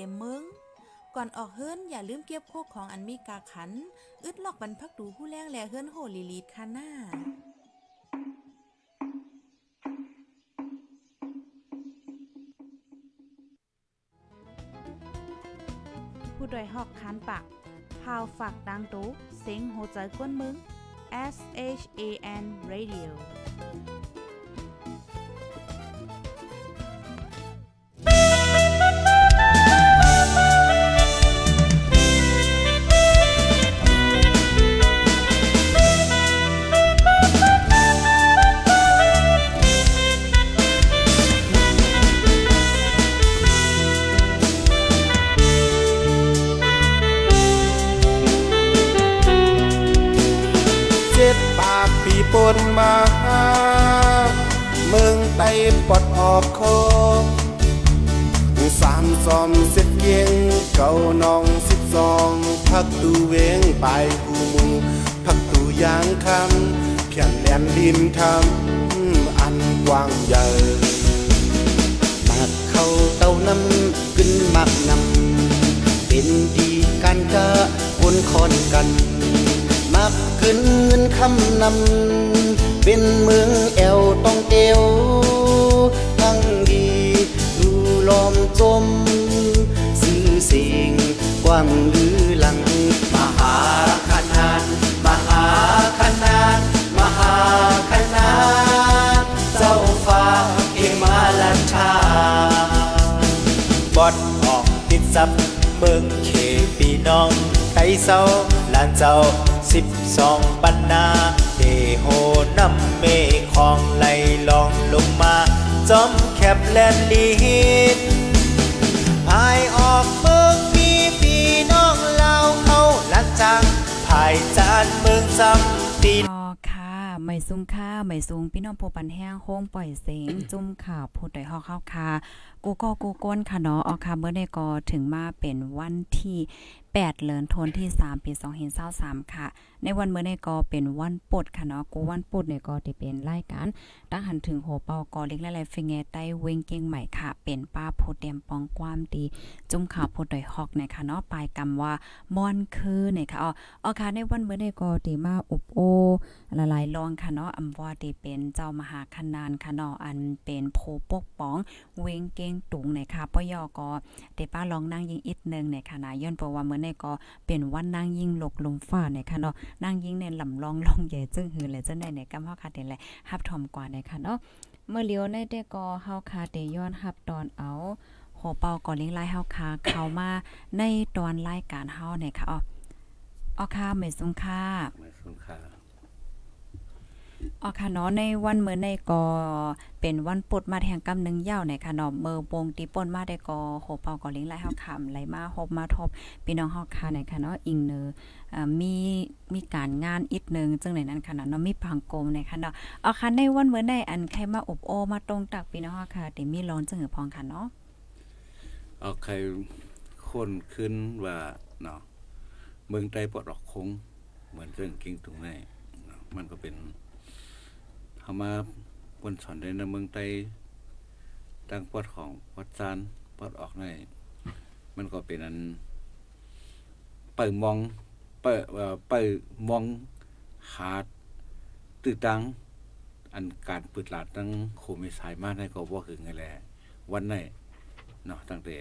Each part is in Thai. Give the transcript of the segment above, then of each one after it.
เต็มเมืองก่อนออกเฮิรนอย่าลืมเก็บโคกของอันมีกาขัน อึดลอกบรรพักดูผู้แรงแลเฮิรนโหลีลีดค่ะหน้าผู้ดยหอกคันปากพาวฝากดังตู้เซ็งโหใจกวนมึง S H A N Radio ไปกูมูพักตูยางคำแข่นแหลนดินทำอันกว้างใหญ่มักเข้าเต้านำขึ้นมักนำเป็นดีกันกะคนคอนกัน มักขึ้นเงินคำนำเป็นเมืองแอวต้องเตวทั้งดีดูลอมจมสื่อเสียงกว้างลือ เศร้าลานเจ้าสิบสองปันนาเดโหน้ำเมฆของไหลลองลงมา จอมแคบแลนลีนพายออกเมืองมีพี่น้องลาวเขาลักจังพายจานเมืองจำตีนค่ะไม่ซุ่มค่าไม่ซุงพี่น้องโพปันแห้งโฮงปล่อยเสียงจุ่มข่าวพูดได้ฮอกเข้าค่ะกูก็กูก้นค่ะเนาะออค่ะเมื่อได้ก็ถึงมาเป็นวันที่8 เหรินทนที่ 3 ปี 2523ค่ะในวันเมื่อได้ก็เป็นวันปุดค่ะเนาะกูวันปุดเนี่ยก็ได้เป็นรายการตั้งหันถึงโหเปากอเล็กและไรฟิงเงใต้เวงเก่งใหม่ค่ะ เป็นป้าโพเตียมปองความดีจุ่มข่าวพูดได้ฮอกเนี่ยค่ะเนาะปลายกรรมว่ามอนคือเนี่ยค่ะอ๋ออ๋อค่ะในวันเมื่อได้ก็ได้มาอุบโอละลายลองค่ะเนาะอำว่าที่เป็นเจ้ามหาคณานค่ะเนาะอันเป็นโพปกป้องเวงเก้งตุงในค่ะปยอก็เดป้าลองนั่งยิงอีกนึงในค่ะนะย้อนเพราะว่าเมื่อในก็เป็นวันนั่งยิงหลกลมฟ้าในค่ะเนาะนั่งยิงในลำลองลองใหญ่จึงหือและจังได๋ในกำเฮาคาเดแลฮับทอมกว่าในค่ะเนาะเมื่อเลียวในได้ก็เฮาคาเดย้อนฮับตอนเอาโหเป่าก่อนเลี้ยงไล่เฮาคาเข้ามาในตอนรายการเฮาเนี่ยค่ะอ๋ออ๋อค่ะเมสุงค่ะเมสุงค่ะ อ๋อค่ะเนาะในวันเมื้อในก็เป็นวันปุดมาแห่งกำนึงยาวในค่ะเนาะเมื่อวงตีป่นมาได้ก็โหเป่าก็เลิงไหลเฮาคำไหลมาฮบมาทบพี่น้องเฮาค่ะในค่ะเนาะอิงเนอมีมีการงานอีกหนึงจึงในนั้นค่ะเนาะมีพังกลมในค่ะเนาะอ๋อค่ะในวันเมื้อในอันใครมาอบโอมาตรงตักพี่น้องเฮาค่ะที่มีร้อนจึงหือพองค่ะเนาะเอาใครคนขึ้นว่าเนาะเมืองไต้ปลดออกคง เหมือนเรื่องกิ้งตรงไหนมันก็เป็น เขามาบนสอนในเมืองไต้ตั้งปอดของวัดจานปอดออกในมันก็เป็นอันเปิดมอง เปิดเอ่อเปิดมองหาตื้อตังอันการเปิดหลาดตั้งโคมิสายมากในก็บ่คือไงแหละวันไหนเนาะตั้งแต่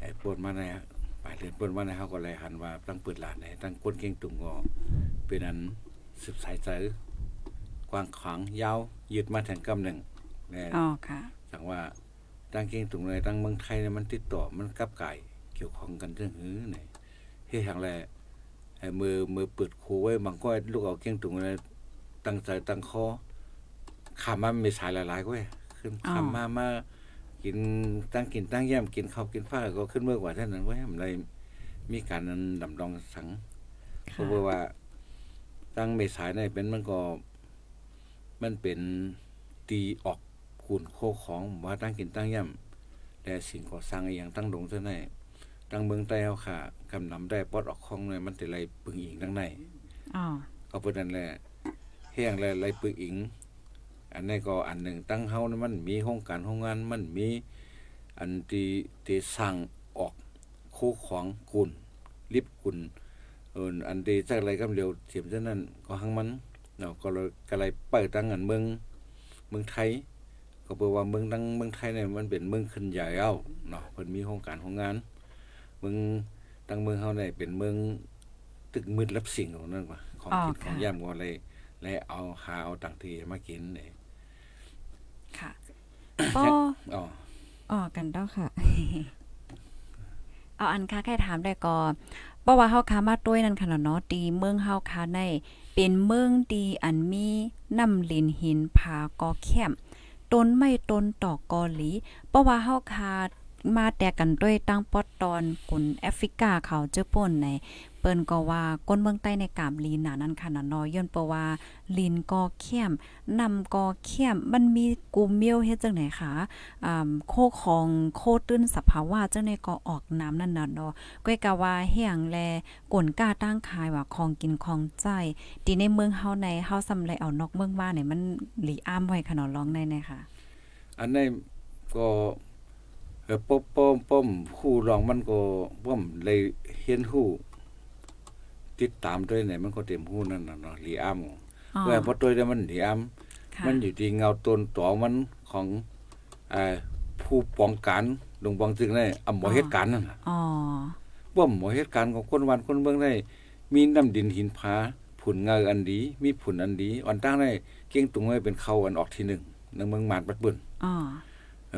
ไอ้ปวดมาในปลายเดือนปวดมาในเขาก็เลยหันว่าตั้งเปิดหลานในตั้งก้นเก่งตุงก็เป็นอันสืบสายใจ กว้างขวางยาวยืดมาแทงกำหนึ่งแน่อ๋อค่ะสั่งว่าตั้งเก่งตุงเลยตั้งเมืองไทยเนี่ยมันติดต่อมันกับไก่เกี่ยวข้องกันเรื่องหื้อไหนเฮ็ดอย่างไรไอ้มือมือเปิดคูไว้บางก็ลูกเอาเก่งตุงเลยตั้งใจตั้งคอขามามีสายหลายๆก็เว้ยขึ้นอ๋อขามามากินตั้งกินตั้งแย้มกินข้าวกินฟ้าก็ขึ้นเมื่อกว่าเท่านั้นไว้มันเลยมีการนั้นดำดองสังเพค่ะราะว่าตั้งเมษายนเป็นมันก็ มันเป็นตีออกขุนโคของว่าตั้งกินตั้งแย้มแต่สิ่งก่อสร้างอหย่างตั้งดงเท่านั้นตั้งเมืองใต้เฮาค่ะกำนำได้ปลดออกของเลยมันแต่ไรปึงอิงทั้งในอ๋อก็เพิ่นนั่นแหละแห้งแล้วไรปึกอิง อันนี้ก็อันหนึ่งตั้งเฮานี่มันมีโครงการโรงงานมันมีอันที่ที่สร้างอคู่ของกุลลิบกุลเอออันเดจักอะไรก็เร็วเสียมเช่นนั้นก็หังมัน เนาะก็เลยก็เลยเปิดตั้งอันเมืองเมืองไทย ก็เปิดว่าเมืองดังเมืองไทยเนี่ยมันเป็นเมืองขึ้นใหญ่เอ้าเนาะเพิ่นมีโครงการของงาน เมืองดังเมืองเฮาเนี่ยเป็นเมืองตึกมืดรับสิ่งของนั่นว่าของกินของย่ำก็เลยเลยเอาหาเอาต่างที่มากินเนี่ยค่ะป้ออ๋ออ๋อกันเด้อค่ะ เอาอันค้าแค่ถามได้ก็เพราะว่าเฮาค้ามาต้วยนั่นค่ะเนาะตีเมืองเฮาค้าใน เป็นเมืองดีอันมีน้ำลินหินผากอแคมต้นไม่ต้นตอกกอหลีเพราะว่าเฮาคา มาแต่กันด้วยตั้งปอดตอนกุนแอฟริกาเขาเจอป่นในเปิ้นก็ว่าก้นเมืองใต้ในกามลีนน่ะนั่นค่ะนะนาะย้อนเปะว่าลีนก็เข้มนำก็เข้มมันมีกูเมียวเฮ็ดจังไหนคะอ่าโคของโคตื้นสภาวะจังไดก็ออกน้ำนั่นน่ะเนาะก้อยกะว่าเฮียงแลกลกล้าตั้งขายว่าของกินของใจดีในเมืองเฮาในเฮาสำไรเอานอกเมืองบ้านเนี่ยมันหลีอ้ามไว้ค่ะเนาะร้องได้แน่ค่ะ อันนี้ก็ เอ่อป้อมป้อมป้อมคู่รองมันก็ป้อมเลยเห็นหู้ติดตามด้วยเนี่ยมันก็เต็มหู้นั่นน่ะเนาะหลีอ้ํอ๋อว่าพอตัวเนี่ยมันหลีอ้ํค่ะมันอยู่ที่เงาต้นตอมันของเอ่อผู้ป้องกันลงบางจึงได้อำหมอเหตุการณ์นั่นน่ะอ๋อป้อมหมอเหตุการณ์ของคนวันคนเมืองได้มีน้ำดินหินผาผุนเงาอันดี มีผุนอันดีอันตั้งได้เก้งตุงไว้เป็นเขาอันออกที่หนึ่งในเมืองมานปัดเบิ่นอ๋อ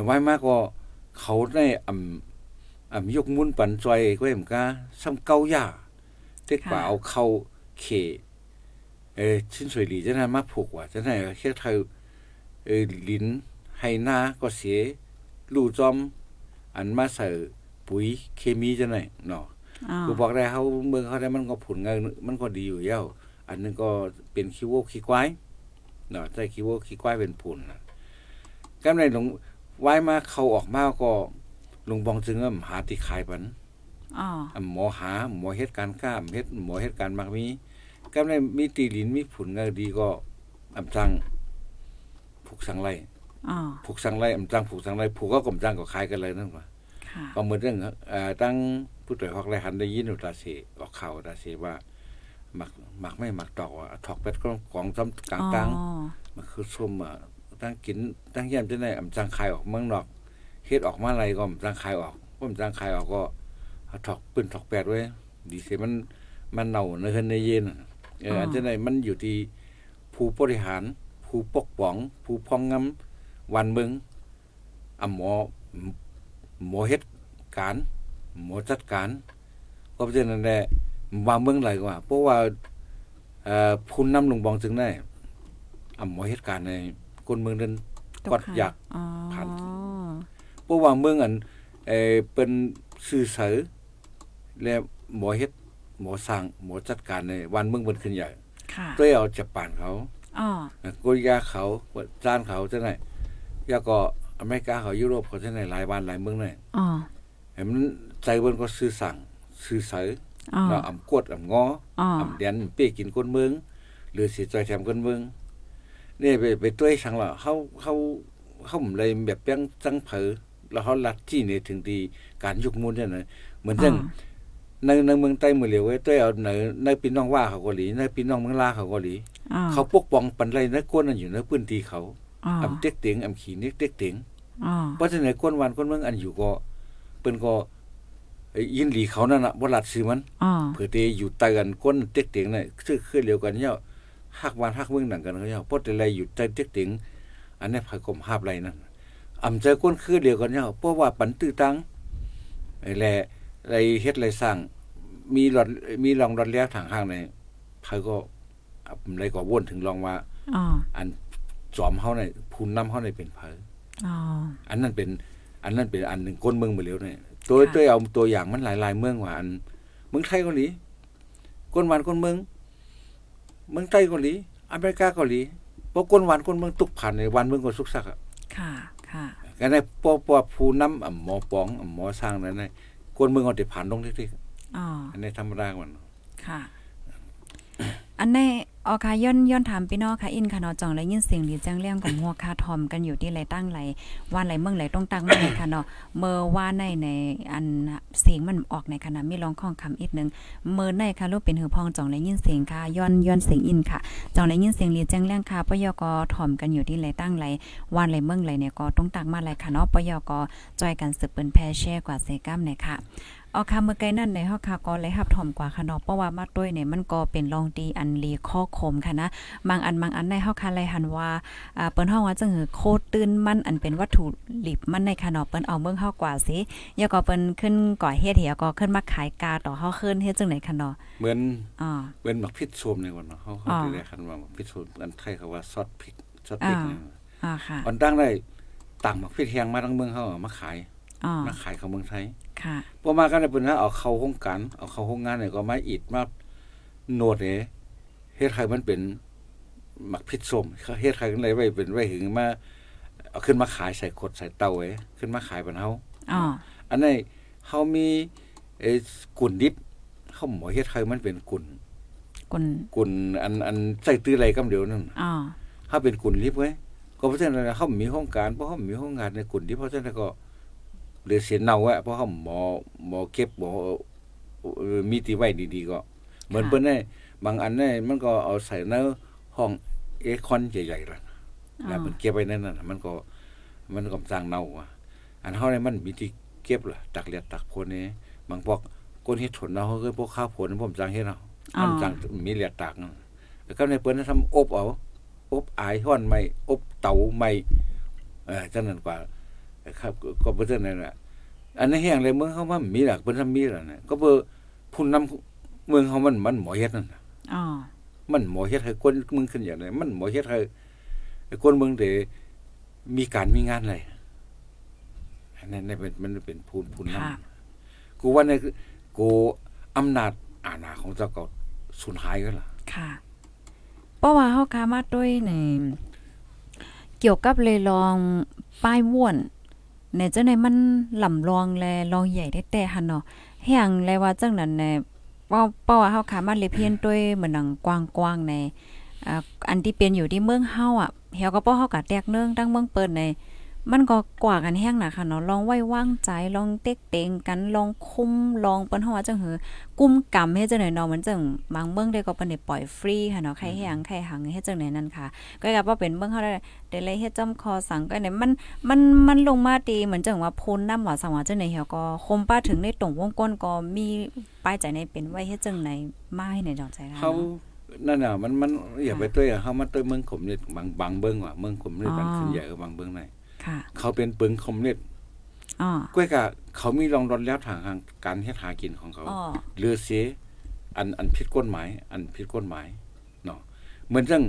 ไว้มากก็ เขาได้อ่ำอ่ำยกมุนปันจอยก็เอ็มกาซ้ำเก้าย่าเต็กป่าเอาเข้าเขเออชิ้นสวยหลีจะนั้นมาผูกว่าจะนั้นแค่เธอเออลิ้นให้หน้าก็เสียลู่จอม อันมาใส่ปุ๋ยเคมีจะไหนเนาะอ๋อกูบอกได้เขาเมืองเขาได้มันก็ผลงานมันก็ดีอยู่แล้วอันนึงก็เป็นขี้โวกขี้ควายเนาะใส่ขี้โวกขี้ควายเป็นผลนะก็ในหลวง ไว้มาเขาออกมาก็หลวงบองจึงก็หาที่ขายปันอ๋ออ่ำหมอหาหมอเฮ็ดการกล้ามเฮ็ดหมอเฮ็ดการมักมีก็ในมีตีลินมีผลงานดีก็อำจังผูกสังไรอ๋อผูกสังไรอำจังผูกสังไรผูกก็กำจังก็ขายกันเลยนั่นว่าค่ะก็เหมือนเรื่องเอ่อตั้งผู้ตรวจฮอกไรหันได้ยินอยู่ตาเสออกข่าวตาเสว่าหมักหมักไม่หมักตอกอะถอกเป็ดก็ของซ้ำกลางตังอ๋อมันคือส้มอะ ตั้งกินตั้งแย้มจะได้อำจังคายออกเมืองนอกเฮ็ดออกมาอะไรก็อำจังคายออกก็อำจังคายออกก็เอาถอกปืนถอกแปดไว้ ดีเสียมันมันเน่าในเฮือนในเย็นอะเอออันจะไหนมันอยู่ที่ผู้บริหาร ผู้ปกป้อง ผู้พองงำวันเมืองอ่ำหมอหมอเฮ็ดการหมอจัดการ ก็เพราะฉะนั้นแหละวางเมืองไหลกว่าเพราะว่าเอ่อผู้นำลงบองถึงได้อ่ำหมอเหตุการณ์ใน คนเมืองนั้นตกดค่ะอยากอ๋อผ่านเพราะว่าเมืองอันเอ่อเป็นสื่อเสือและหมอเฮ็ดหมอสร้างหมอจัดการในวันเมืองเป็นขึ้นใหญ่ค่ะด้วยเอาจับปานเขาอ๋อกุยาเขาจ้านเขาจะไหนยาก็อเมริกาเขายุโรปเขาจะไหนหลายบ้านหลายเมืองเลยอ๋อเห็นมันใจเบิ่นก็ซื้อสั่งซื้อเสืออ๋อเนาะอำกดอำงออ๋ออำเดียนเป้กินคนเมืองหรือสิจอยแถมคนเมือง นี่ไปไปต้วยสังละเฮาเฮาเฮาเลยแบบเปียงจังเผอแล้วเฮาลัดที่นี่ถึงดีการยุกมุนเนี่ยนะเหมือนจังในในเมืองใต้เมืองเหลียวไว้ต้วยเอาในในพี่น้องว่าเขาก็หลีในพี่น้องเมืองลาเขาก็หลีอ๋อเขาปกป้องปันไรในก้นนั้นอยู่ในพื้นที่เขาอ๋ออำเต็กเต็งอำขี้เน็กเต็กเต็งอ๋อเพราะฉะนั้นก้นวันก้นเมืองอันอยู่ก็เปิ้นก็เอ้ยยินหลีเขานั่นน่ะบ่ลัดซื้อมันอ๋อเพื่อที่อยู่ใต้กันก้นเต็กเต็งน่ะคือคือเดียวกันเนี่ย ฮักวันฮักเมืองหนังกันเขาเนี่ยเพราะแต่ไรอยู่ใต้เต็กเต็งอันนี้ภายกรมหาบไรนั่นอำใจก้นคือเดียวกันเนี่ยเพราะว่าปันตื้อตังไอ้แลไรเฮ็ดไรสร้าง มีหลอดมีรองรอดแล้วทางห้างในภายก็อะไรก็วนถึงลองว่าอ๋ออันจอมเฮาในพูนนำเฮาในเป็นไผอ๋ออันนั้นเป็น อันนั้นเป็นอันหนึ่งก้นเมืองไปแล้วเนี่ยตัวค่ะตัวเอาตัวอย่างมันหลายๆเมืองว่าอันเมืองไทยเกาหลีก้นหวานก้นเมือง เมืองไทยเกาหลี อเมริกาเกาหลีเพราะก้นหวานก้นเมืองตุกผ่านในวันเมืองก็สุกซักอะค่ะ ค่ะกันในปอปอผู้นำอ่ำหมอปองอ่ำหมอสร้างนั้นน่ะก้นเมืองก็ได้ผ่านลงเล็กอ๋อๆอันนี้ธรรมดามันค่ะ อันในออค่ะย้อนย้อนถามพี่น้องค่ะอินค่ะเนาะจ่องและยินเสียงหลีแจ้งเรื่องของหัวคาทอมกันอยู่ที่ไรตั้งไรว่านไรเมืองไรต้องตั้งเมื่อไหร่ค่ะเนาะเมื่อว่าในในอันเสียงมันออกในขณะมีร้องข้องคำอีกนึงเมื่อในค่ะลูกเป็นหือพองจ่องและยินเสียงค่ะย้อนย้อนเสียงอินค่ะจ่องและยินเสียงหลีแจ้งเรื่องค่ะปยกทอมกันอยู่ที่ไรตั้งไรว่านไรเมืองไรเนี่ยก็ต้องตั้งมาไรค่ะเนาะปยกจอยกันสืบเปิ้นแพร่แช่กว่าเซกัมเนี่ยค่ะ เอาคำเมื่อไกลนั่นในเฮาค่ะก็เลยหับถ่อมกว่าค่ะเนาะเพราะว่ามาด้วยเนี่ยมันก็เป็นรองดีอันลีข้อคมค่ะนะบางอันบางอันในเฮาค่ะเลยหันว่าอ่าเปิ้นเฮาว่าจังหือโคตรตื่นมันอันเป็นวัตถุดิบมันในค่ะเนาะเปิ้นเอาเมืองเฮากว่าสิยาก็เปิ้นขึ้นก่อเฮ็ดเหียก็ขึ้นมาขายกาต่อเฮาขึ้นเฮ็ดจังไหนค่ะเนาะเหมือนอ๋อเหมือนหมักพริกโชมในวันเนาะเขาเขาอ๋อที่แรกคันว่าหมักพริกโชมอันไทยเขาว่าซอสพริกซอสพริกอ่าเนี่ยอ่าค่ะอันตั้งได้ต่างหมักพริกแห้งมาทั้งเมืองเขาเอามาขายอ๋อ มาขายเขาเมืองไทยค่ะพอมากันได้เป็นนะเอาเข้าโครงการเอาเข้าโครงงานเนี่ยก็มาอิดมาโนดเนี่ยเฮ็ดให้มันเป็นหมักพริกส้มเขาเฮ็ดให้กันเลยไว้เป็นไว้ถึงมาเอาขึ้นมาขายใส่ขวดใส่เตาไว้ขึ้นมาขายบนเฮาอ๋ออันนี้เฮามีเอ่อกุ่นดิบเฮาหมอเฮ็ดให้มันเป็นกุ่นกุนกุ่นอันอันใส่ตื้ออะไรกำเดียวนั่นอ๋อถ้าเป็นกุ่นลิบไว้ก็เพราะฉะนั้นเขามีโครงการเพราะเขามีโครงการในกุ่นที่เพราะฉะนั้นก็เหลือเสียเนาไว้เพราะเขาหมอหมอเก็บหมอเอ่อมีที่ไว้ดีๆก็ เหมือนเปิ้นได้บางอันเนี่ยมันก็เอาใส่ในห้องเอคอนใหญ่ๆล่ะอ๋แล้วอมันเก็บไว้นั่นน่ะมันก็มันก็สร้างเน่าอะอันเฮาเนี่ยมันมีที่เก็บล่ะตักเลียดตักโพนนี่บางพวกคนเฮ็ดถนเนาะเขาก็พวกข้าวผลผมจังเฮ็ดเอาอ๋อมันจังมีเลียดตักนั่นแล้วก็ในเปิ้นทำอบเอาอบอายห้อนไม่อบเตาไม่เออจังนั้นกว่า ครับ ก็ก็บ่จังนั้นน่ะอันนี้นแห้งเลยเมืองเขาว่ามีหลักเพิ่นทำมีแล้วนะก็เบ่ผู้นำเมืองเขามันมันหมอเฮ็ดนั่นน่ะอ๋อมันหมอเฮ็ดให้คนเมืองขึ้นอย่างไรมันหมอเฮ็ดให้คนเมืองได้มีการมีงานอะไรอันนั้นน่ะเป็นมันเป็นผู้ผู้นค่ะำกูว่าในคือกูอำนาจอาณาของเจ้าก็สูญหายกันล่ะ ค่ะ เพราะว่าเฮาคามาด้วยในเกี่ยวกับเลยลองป้ายม่วน ในเจ้าในมันลำลองแลลองใหญ่ได้แต่หันเนาะแห่งแลว่าจังนั้นเน่ยป้าเป้าว่าเฮาขามาเลเพียนด้วยเหมือนหนังกว้างๆในอ่าอันที่เป็นอยู่ที่เมืองเฮาอะเฮาก็เป้าเฮาก็แตกเนื่องตั้งเมืองเปิดใน มันก็กว่ากันแห้งน่ะค่ะเนาะลองไว้วางใจลองเต็กเต็งกันลองคุมลองเปิ้นเฮาว่าจังหือกุมกรรมเฮ็ดจังได๋เนาะมันจังบางเมืองได้ก็เปิ้นได้ปล่อยฟรีค่ะเนาะใครแฮงใครหังเฮ็ดจังได๋นั่นค่ะ ก็กลับว่าเป็นเมืองเฮาได้ได้เลยเฮ็ดจำคอสังก็เนี่ยมันมันมันลงมาตีเหมือนจังว่าพ้นน้ำว่าสังว่าจังได๋เฮาก็คมป้าถึงในตรงวงก้นก็มีป้ายใจในเป็นไว้เฮ็ดจังไหนมาให้ในดอกใจค่ะเขานั่นน่ะมันมันอย่าไปตัวอย่างเขามาตัวเมืองขมนิดบางบางเบิ้งว่ะเมืองขมนิดบางขึ้นใหญ่กับบางเบิ้งไหนค่ะ เขาเป็นเปิงขมนิดอ๋อก้วยกะเขามีรองรอนแล้วทางทางการเฮ็ดหากินของเขาอ๋อเรือเสียอันอันผิดกฎหมาย อันผิดกฎหมายเนาะเหมือนจัง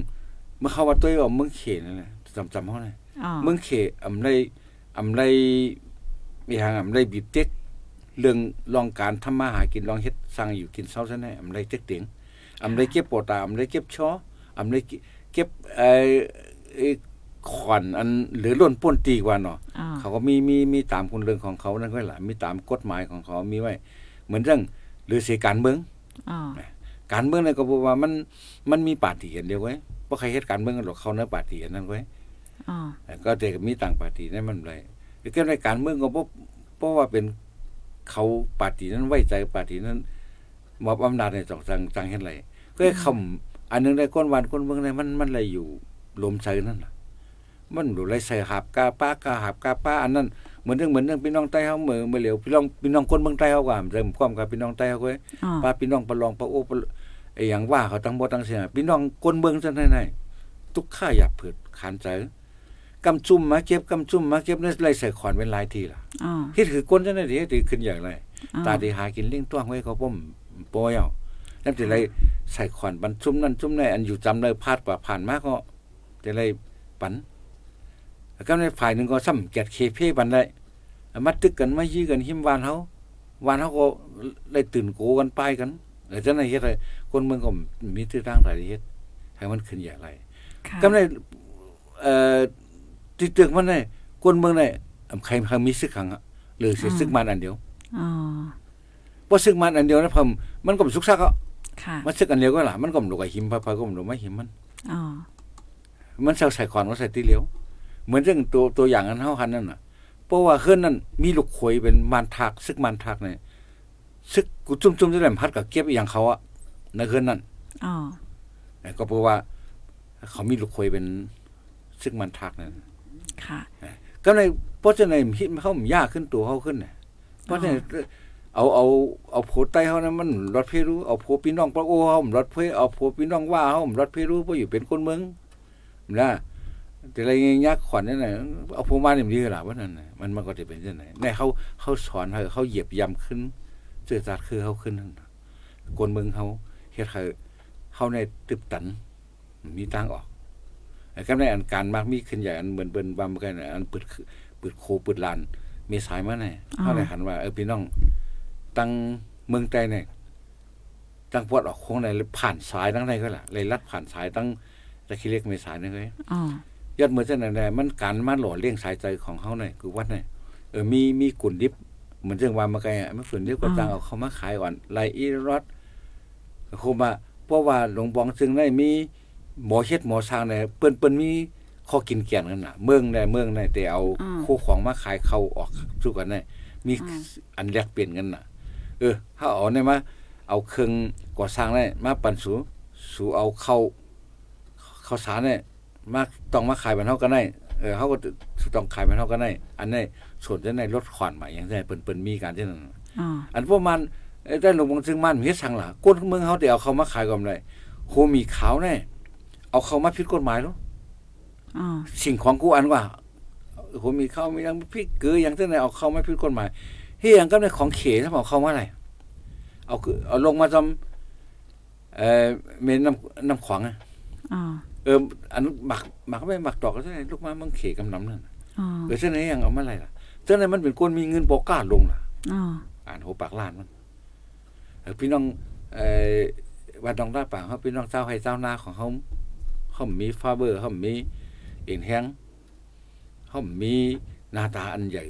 เมื่อเขาว่าตัวว่าเมืองเขนั่นแหละจำจำเขาหน่อยอ๋อเมืองเขอำไรอำไรมีทางอำไรบีบเต็กเรื่องลองการทำมาหากินลองเฮ็ดสร้างอยู่กินเซาซะแน่อำไรเต็กเตียงอำไรเก็บโปตาอำไรเก็บชออำไรเก็บไอ้ไอ้ ขอนอันหรือล้นป้นตีกว่าเนาะอ๋อเขาก็มีมีมีตามคุณเรื่องของเขานั่นก็ล่ะมีตามกฎหมายของเขามีไว้ เหมือนเรื่องหรือเสียการเมืองอ๋อการเมืองเนี่ยก็บอกว่ามันมันมีปาร์ตี้กันเดียวไว้บ่ใครเฮ็ดการเมืองกันหรอกเขาเนื้อปาร์ตี้กันนั่นไว้อ๋อก็แต่ก็มีต่างปาร์ตี้นั่นมันเลยก็ในการเมืองก็บ่เพราะว่าเป็นเขาปาร์ตี้นั้นไว้ใจปาร์ตี้นั้นมอบอำนาจในจ่องจังจังเฮ็ดไรก็ให้คำอันหนึงได้ก้นวันก้นเมืองได้มันมันเลยอยู่ลมใจนั่นน่ะ มันดูไรใส่หับกาป้ากาหับกาป้าอันนั้นเหมือนเรื่องเหมือนเรื่องพี่น้องใต้เฮาเมื่อเมื่อเหลียวพี่น้องพี่น้องคนเมืองใต้เฮาว่าเริ่มความกับพี่น้องใต้เฮาเว้ยอ๋อป้าพี่น้องประลองประโอ้ประไอ้หยังว่าเขาทั้งบ่ทั้งเสียพี่น้องคนเมืองซั่นไหนๆทุกข้าอยากเผิดขานใจกำจุ่มมาเก็บกำจุ่มมาเก็บในไรใส่ขอนเป็นหลายทีล่ะอ๋อเฮ็ดคือคนจังได๋ที่ที่ขึ้นอย่างไรอ๋อตาที่หากินเลี้ยงต้วงไว้เขาผมปอยเอาแล้วแต่ไรใส่ขอนบรรจุ่มนั่นจุ่มนี่อันอยู่จำเลยพาดกว่าผ่านมาก็แต่ไรปัน แล้วก็ในฝ่ายหนึงก็ซ้ำแกดเคเพบันได้มาตึกกันมายื้อกันหิมวานเฮาวานเฮาก็เลยตื่นโกกันไปกันเออจังได๋เฮ็ดไรคนเมืองก็มีที่ทางหลายเฮ็ดให้มันขึ้นอย่างไรค่ะก็ในเอ่อที่ตึกมันได้คนเมืองได้อำใครใครมีซึกขังอะหรือสิซึกมันอันเดียวอ๋อบ่ซึกมันอันเดียวนะเพิ่มมันก็บ่สุกซักอะค่ะมันซึกอันเดียวก็ล่ะมันก็มดูกับหิมพะพะก็มดูไม่หิมมันอ๋อมันเซาใส่ก่อนก็ใส่ตีเหลียว เหมือนเรื่องตัวตัวอย่างอันเฮาหันนั่นน่ะ เพราะว่าเฮือนนั่นมีลูกขวยเป็นมานทักซึกมานทักเนี่ยซึกกูจุ่มๆจะได้พัดกับเก็บอหย่างเขาอะในเฮือนนั่นอ๋อก็เพราะว่า เขามีลูกขวยเป็นซึกมานทักนั่นค่ะ ก็ในเพราะฉะนั้นฮิตเขามันยากขึ้นตัวเขาขึ้นน่ะเพราะฉะนั้นเอาเอาเอาโพไตเขานั้นมันรถเพรู้เอาโพพี่น้องปะโอเขามันรถเพเอาโพพี่น้องว่าเขามันรถเพรู้เพราะอยู่เป็นคนเมืองนะ แต่อะไรเงี้ยยากขวัญนั่นน่ะเอาโพมาเนี่ยมันดีกว่าว่านั่นน่ะมันมันก็จะเป็นยังไงในเขาเขาสอนเขาเขาเหยียบย่ำขึ้นเจือจัดคือเขาขึ้นนั่นน่ะคนเมืองเขาเฮ็ดให้เขาในตึบตัน มีทางออกไอ้ก็ในอันการมากมีขึ้นใหญ่อันเหมือนเบิ่นบำกันน่ะอันเปิดคือเปิดโคเปิดลาน มีสายมาแน่อ๋อเขาเลยหันว่าเออพี่น้อง ตั้งเมืองใจเนี่ยตั้งปวดออกโค้งในผ่านสายตั้งใดก็ล่ะเลยลัดผ่านสายตั้งตะคิเล็กมีสายนั่นเลยอ๋อ ยอดมือเส้นไหนๆมันการมาหล่อเลี้ยงสายใจของเขาเนี่ยคือวัดเนี่ยเออมีมีกุ่นดิบเหมือนเรื่องวามาไกลอะมันฝืนดิบก็ตั้งเอาเขามาขายก่อนไลอีรอดโคมาเพราะว่าหลวงบองซึ่งได้มีหมอเฮ็ดหมอสร้างเนี่ยเปิ้นเปิ้นมีข้อกินเกียนกันน่ะ เมืองได้เมืองได้แต่เอาคู่ของมาขายเขาออกสู้กันได้มีอันแลกเปลี่ยนกันน่ะ เออ ถ้าเอาเนี่ยมาเอาเครื่องก่อสร้างได้มาปันสูสูเอาเข้าเข้าสารเนี่ย มาต้องมาขายมันเท่ากันได้เออเขาก็ต้องขายมันเท่ากันได้อันนี้ส่วนจะในลดขวานใหม่อย่างไรเปิ้นเปิ้นมีการที่นั่นอ๋ออันพวกมันเอ้ยได้หลวงบางซึ่งมันเฮ็ดสั่งล่ะก้นเมืองเขาแต่เอาเขามาขายก่อนได้โคมีขาวแน่เอาเขามาผิดกฎหมายแล้วอ๋อสิ่งของกูอันว่าโคมีข้าวมียังพริกเกลืออย่างเช่นไหนเอาเข้ามาผิดกฎหมายเฮียงก็ในของเขถ้าเอาเข้ามาอะไรเอาคือเอาลงมาจำเอ่อเมนน้ำน้ำขวางอะอ๋อ เอออันนั้นหมักหมักไม่หมักดอกก็ใช่ไหนลูกมามังเขกำน้ำนั่นอ๋อเออเช่นไหนยังเอามาอะไรล่ะเช่นไหนมันเป็นคนมีเงินบอกกล้าลงล่ะอ๋ออ่านหัวปากล้านมันเออพี่น้องเอ่อวัดดองตาป่างเขาพี่น้องเจ้าให้เจ้านาของเขาเขามีฟาเบอร์เขามีเอ็นแห้งเขามีหน้าตาอันใหญ่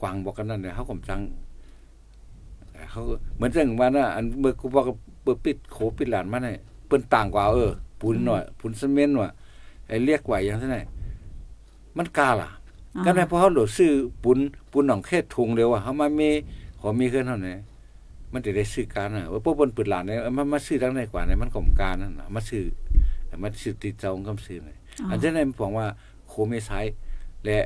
กว้างบอกกันนั่นเลยเขากำจังเอ่อเขาเหมือนเรื่องว่าน่ะอันเมื่อกูบอกว่าเปิดปิดโขปิดหลานมาเนี่ยเปิ้นต่างกว่าเออ ปูนหน่อยปูนซีเมนต์ว่ะไอ้เรียกไหวอย่างเท่าไหร่มันกล้าล่ะก็ได้เพราะเขาโหลดซื้อปุนปุนหนองแค่ทุงเดียวอะเขามามีขอมีเครื่องเท่าไหร่มันจะได้ซื้อการอะว่าพวกบนปืนหลานเนี่ยมันมาซื้อทั้งในกว่าเนี่ยมันกลมการนั่นน่ะมาซื้อมาซื้อติดเจ้าของคำซื้อเลยอันเช่นนั้นผมว่าโคเมสายและ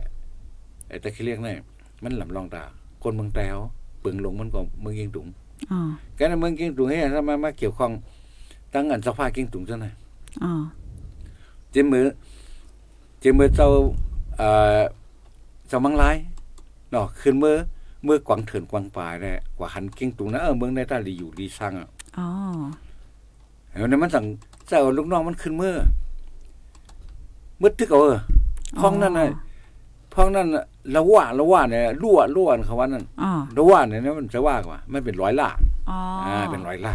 ไอ้ตะคิเรียกเนี่ยมันหลำลองตาคนเมืองแต้วเปึงลงมันก็เมืองเกียงตุงอ๋อแกในเมืองเกียงตุงเฮ้ยถ้ามามาเกี่ยวข้องตั้งอันสภาเกียงตุงซะหน่อย อ๋อเจมมือเจมมือเจ้าเอ่อเจ้ามังลายเนาะขึ้นเมื่อเมื่อกวางเถินกวางป่าเนี่ยกว่าหันเก่งตุงนะเออเมืองในตาลีอยู่ดีสร้างอะอ๋อเดี๋ยวนี้มันสั่งเจ้าลูกน้องมันขึ้นเมื่อมืดตึกเอาเออพ้องนั่นน่ะพ้องนั่นน่ะละว่าละว่าเนี่ยรั่วรั่วเขาว่านั่นอ๋อละว่าเนี่ยนะมันจะว่ากว่ามันเป็นร้อยล่าอ๋ออ่าเป็นร้อยล่า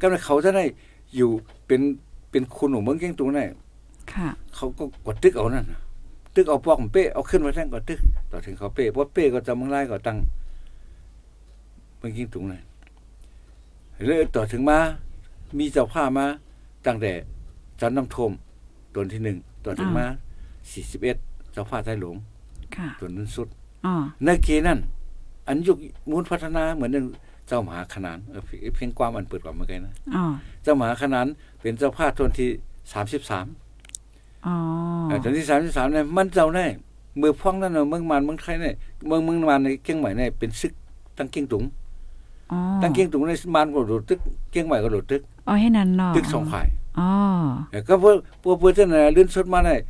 ก็เลยเขาจะได้อยู่เป็น เป็นคุณของเมืองเก่งตุงเนี่ยค่ะเขาก็กดตึกเอานั่นน่ะตึกเอาปอกของเป้เอาขึ้นมาแท่งกดตึกต่อถึงเขาเป้เพราะเป้ก็จำมังไล่ก็ตั้งเมื่อกี้ถุงเลยเลยต่อถึงมา มีเจ้าผ้ามาตั้งแต่จันน้ำท่วมตัวที่หนึ่งต่อถึงมาสี่สิบเอ็ดเจ้าผ้าใต้หลวงค่ะตัวนั้นสุดอ๋อในเกนั่น อันยุคมูลพัฒนาเหมือนอย่าง เจ้ามหาขนานเออเพียงความอันเปิดกว่าเมื่อกี้นะอ๋อเจ้ามหาขนานเป็นเจ้าผ้าทนที่สามสิบสามอ๋อเออตอนที่สามที่สามเนี่ยมันเจ้าแน่เมืองพ่องนั่นเนอะเมืองมันเมืองไทยเนี่ยเมืองเมืองมันในเกียงใหม่เนี่ยเป็นซึกตั้งเกียงตุงอ๋อตั้งเกียงตุงในมันก็โดดตึกเกียงใหม่ก็โดดตึกอ๋อให้นั้นเนาะตึกสองฝ่ายอ๋อเออก็เพื่อเพื่อเพื่อจะเนี่ยลื่นสดมาเนี่ย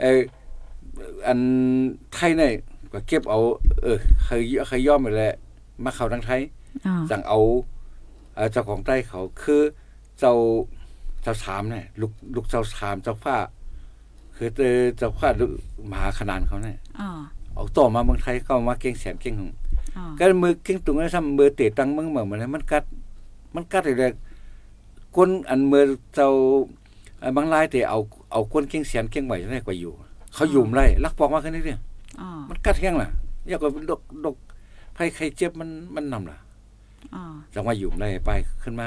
เอออันไทยเนี่ยก็เก็บเอา เออเคยเคยย่อมไปแล้วมาเข้าทางไทยอ๋อ สั่งเอาเอ่อเจ้าของใต้เขาคือเจ้าเจ้าสามเนี่ยลูกลูกเจ้าสามเจ้าฟ้า คือเจ้าเจ้าฟ้าลูกมหาขนานเขาเนี่ยอ๋อเอาต่อมาเมืองไทยก็มาเก่งแสนเก่งหงอ๋อก็มือเก่งตุงนั้นซ้ำมือเตะตังเมืองเมืองมันมันกัด มันกัดเลยคนอันมือเจ้าเอ่อบางรายแต่เอาเอาคนเก่งแสนเก่งไหวได้กว่าอยู่ เขายุ่มไรลักปอกมาแค่นี้เนี่ยอ๋อมันกัดแห้งล่ะอยากก็ดกดกไผใครเจ็บมันมันนำล่ะอ๋อ จังว่ายุ่มได้ไปขึ้นมา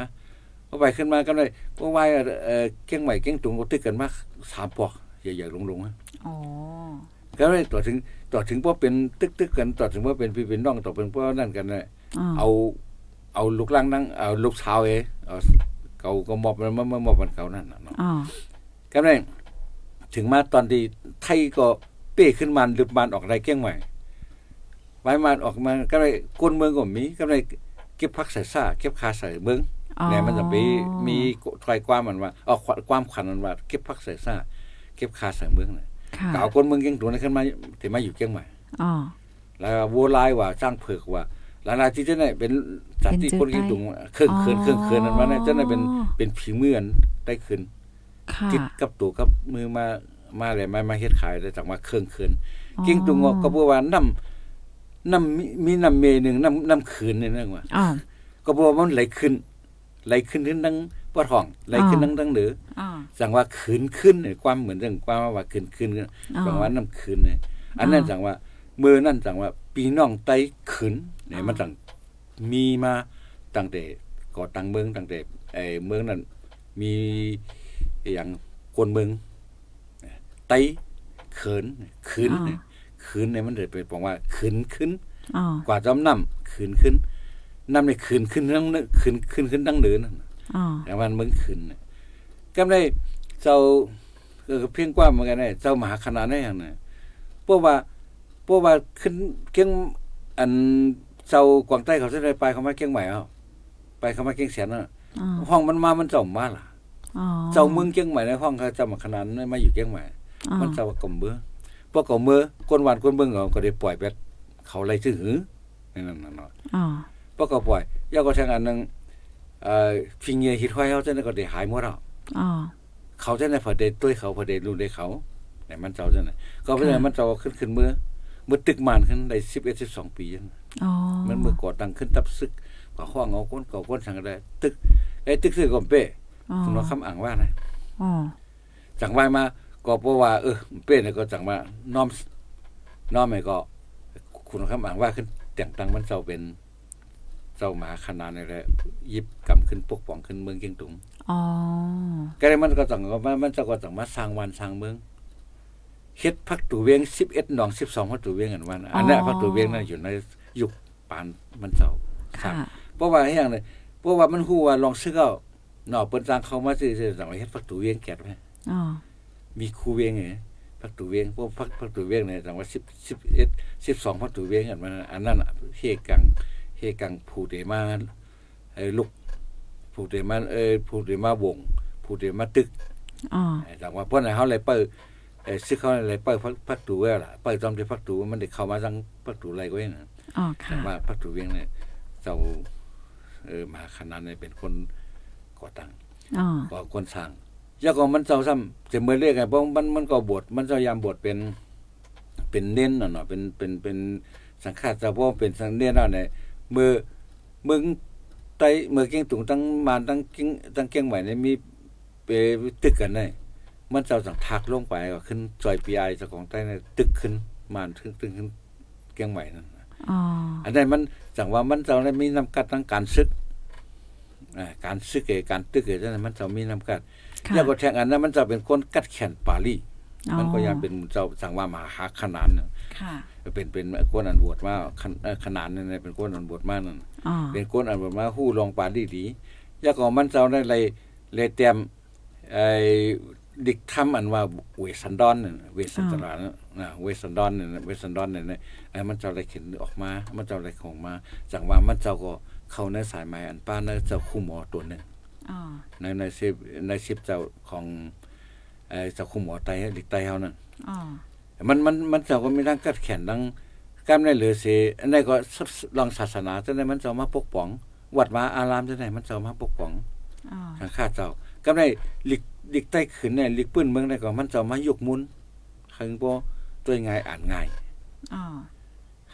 พอไปขึ้นมาก็เลยพวกวายเอ่อเก้งใหม่เก้งตุงก็ตึกกันมาสามปอกใหญ่ๆลงๆฮะอ๋อก็เลยต่อถึงต่อถึงว่าเป็นตึกตึกๆกันต่อถึงว่าเป็นพี่เป็นน้องต่อเป็นพวกนั่นกันนะอ๋อเอา เอาลูกล่างนั่งเอาลูกชาวเอเอาเก่าก็มอบมันมามอบมันเก่านั่นน่ะเนาะอ๋อก็เลยถึงมาตอนที่ไทยก็เป้ขึ้นมาดึบมันออกไรเก้งใหม่ไว้มาออกมาก็เลยกวนเมืองก็มีก็เลย เก็บพักใส่ซ่าเก็บคาใส่เมืองอ๋อเนี่ยมันจะมีมีถอยความมันว่าเอาความขันมันว่าเก็บพักใส่ซ่าเก็บคาใส่เมืองน่ะค่ะเก่าคนเมืองเก่งตัวนั้นขึ้นมาถึงมาอยู่เก่งใหม่อ๋อแล้ววัวลายว่าจ้างเผือกว่าหลายๆที่เจ้าเนี่ยเป็นสัตว์ที่คนเก่งตุงเครื่องเคืนเครื่องเคืนนั้นว่าเนี่ยเจ้าเนี่ยเป็นเป็นผีเมือนได้คืนค่ะติดกับตัวกับมือมามาอะไรมามาเฮ็ดขายได้จากมาเครื่องเคืนเก่งตุงก็บอกว่าน้ำ น้ำมีมีน้ำเมหนึ่งน้ำน้ำคืนเนี่ยนั่นว่าอ๋อก็บอกว่ามันไหลขึ้น ไหลขึ้นขึ้นดังปอดห้องไหลขึ้นดังดังเหนืออ๋อสั่งว่าขืนขึ้นเนี่ยความเหมือนเรื่องความว่าขืนขึ้นเนี่ยอ๋อสั่งว่าน้ำขืนเนี่ยอันนั้นสั่งว่ามือนั่นสั่งว่า ปีน้องไต้ขืนเนี่ยมันสั่งมีมาตั้งแต่ก่อตั้งเมืองตั้งแต่ไอ้เมืองนั้นมีอย่างคนเมืองไต้เขินขืนเนี่ย ขืนเนี่ยมันเลยเป็นบอกว่าขืนขึ้นอ๋อกว่าจอมน้ำขืนขึ้นน้ำในขืนขึ้นทั้งเนื้อขืนขึ้นขึ้นทั้งเหนือนั่นอ๋อแต่มันมึงขืนน่ะก็ได้เจ้าเออเพียงกว่าเหมือนกันเนี่ยเจ้ามหาคณะได้อย่างน่ะเพราะว่าเพราะว่าขึ้นเกียงอันเจ้ากวางใต้เขาจะได้ไปเขามาเกียงใหม่เอาไปเขามาเกียงแสนน่ะอ๋อห้องมันมามันเจ้ามาล่ะอ๋อเจ้าเมืองเกียงใหม่ในห้องเขาเจ้ามาคณะนั้นมาอยู่เกียงใหม่อ๋อมันเจ้ากลมเบือ พวกกลมเบือคนหวานคนเบิ่งเขาก็ได้ปล่อยไปเขาไล่ชื่อหือนั่นน่ะเนาะอ๋อปก็ปล่อยยาก็ทางอันนึงเอ่อฟิงเงฮิตไว้เขาจะได้ก็ได้หายหมดแล้วอ๋อเขาจะได้พอได้ตุ้ยเขาพอได้รู้ได้เขาแต่มันเจ้าจะไหนก็เพราะฉะนั้นมันเจ้าขึ้นขึ้นเมื่อเมื่อตึกมันขึ้นได้สิบเอ็ดสิบสองปียังอ๋อมันเมื่อก่อตั้งขึ้นตับซึกก็ห้องเอาก้นก่อก้นสั่งได้ตึกไอ้ตึกซึกก็เป้อ๋อคุณว่าคำอ่างว่านะอ๋อจังไว้มา ก็เพราะว่า เออเป้เนี่ยก็จังว่าน้อมน้อมไอ้ก็ คุณคำอ่างว่าขึ้นแต่งตั้งมันเจ้าเป็นเจ้ามหาคณะนี่แหละยิบกำขึ้นปกป้องขึ้นเมืองเกียงตุงอ๋อก็เลยมันก็ต้องว่ามันจะก็ต้องมาสร้างวันสร้างเมืองเฮ็ดพักตูเวียง11หนอง12พักตูเวียงกันวันอันนั้นพักตูเวียงนั่นอยู่ในยุคปานมันเจ้าค่ะเพราะว่าอย่างนี้เพราะว่ามันฮู้ว่าลองซื้อเอาเนาะเปิ้นสร้างเข้ามาซื่อๆสั่งว่าเฮ็ดพักตูเวียงแก่ไว้อ๋อ มีครูเวียงไงพักตูเวียงพวกพักพักตูเวียงเนี่ยสั่งว่า10 11 12พักตูเวียงกันมันอันนั้นน่ะเฮกังเฮกังผู้เดมาไอ้ลูกผู้เดมาเอ้ยผู้เดมาวงผู้เดมาตึกอ๋อแต่ว่าเพิ่นให้เฮาเลยเปิดเอ่อซื้อเขาเลยเปิดพักพักตูไว้ล่ะเปิดตอนที่พักตูมันได้เข้ามาทางพักตูไรก็เองนะอ๋อแต่ค่ะว่าพักตูเวียงเนี่ยเจ้าเออมหาคณะเนี่ยเป็นคนก่อตั้งอ๋อก่อคนสร้าง แล้วก็มันเจ้าซ้ำจะเมื่อเรียกไงเพราะมันมันก็บวชมันเจ้ายามบวชเป็นเป็นเน้นน่ะเนาะเป็นเป็นเป็นสังฆาตเจ้าเพราะเป็นสังเน้นน่ะเนี่ยเมื่อมึงไตเมื่อเก่งตุงตั้งมานตั้งเก่งตั้งเก่งใหม่เนี่ยมีไปตึกกันได้มันจะสั่งทักลงไปก็ขึ้นจอยปีไอเจ้าของใต้ในตึกขึ้นมานถึงตึกขึ้นเกียงใหม่นั่นน่ะอ๋ออันนั้นมันสั่งว่ามันจะได้มีนำกัดทั้งการซึก อ่าการซึกเอการตึกเอนั่นมันจะมีนำกัดค่ะแล้วก็แทงอันนั้นมันจะเป็นคนกัดแขนปาลีอ๋อมันก็ยังเป็นเจ้าสั่งว่ามหาขนานน่ะค่ะเป็นเป็นคนอันบวชมาขนเอ่อขนานนั่นน่ะเป็นคนอันบวชมานั่น อ๋อเป็นคนอันบวชมาฮู้ลองปาลีดีแล้วก็มันเจ้าได้เลยเลยเตรียมไอ้ดิกทำอันว่าเวสันดอนนั่นน่ะเวสันดอนน่ะนะเวสันดอนนั่นน่ะเวสันดอนนั่นน่ะไอ้มันเจ้าได้เข็นออกมา มันเจ้าได้ของมาจังว่ามันเจ้าก็ เข้าในสายไม้อันป้าในเจ้าคู่หมอตัวหนึงอ๋อในในสิบในสิบเจ้าของไอ้เจ้าคู่หมอไตดิกไตเฮานั่นอ๋อมันมันมันเจ้าก็มีทั้งกัดแขนทั้งกล้ามในเหลือเสอันนี้ก็ลองศาสนาจังได๋มันเจ้ามาปกป้อง วัดวาอารามจังได๋มันเจ้ามาปกป้องอ๋อทางข้าเจ้ากับในลิกลิกใต้ขึ้นเนี่ยลิกปื้นเมืองได้ก็มันเจ้ามายกมุนหังบ่ตัวง่ายอ่านง่ายอ๋อ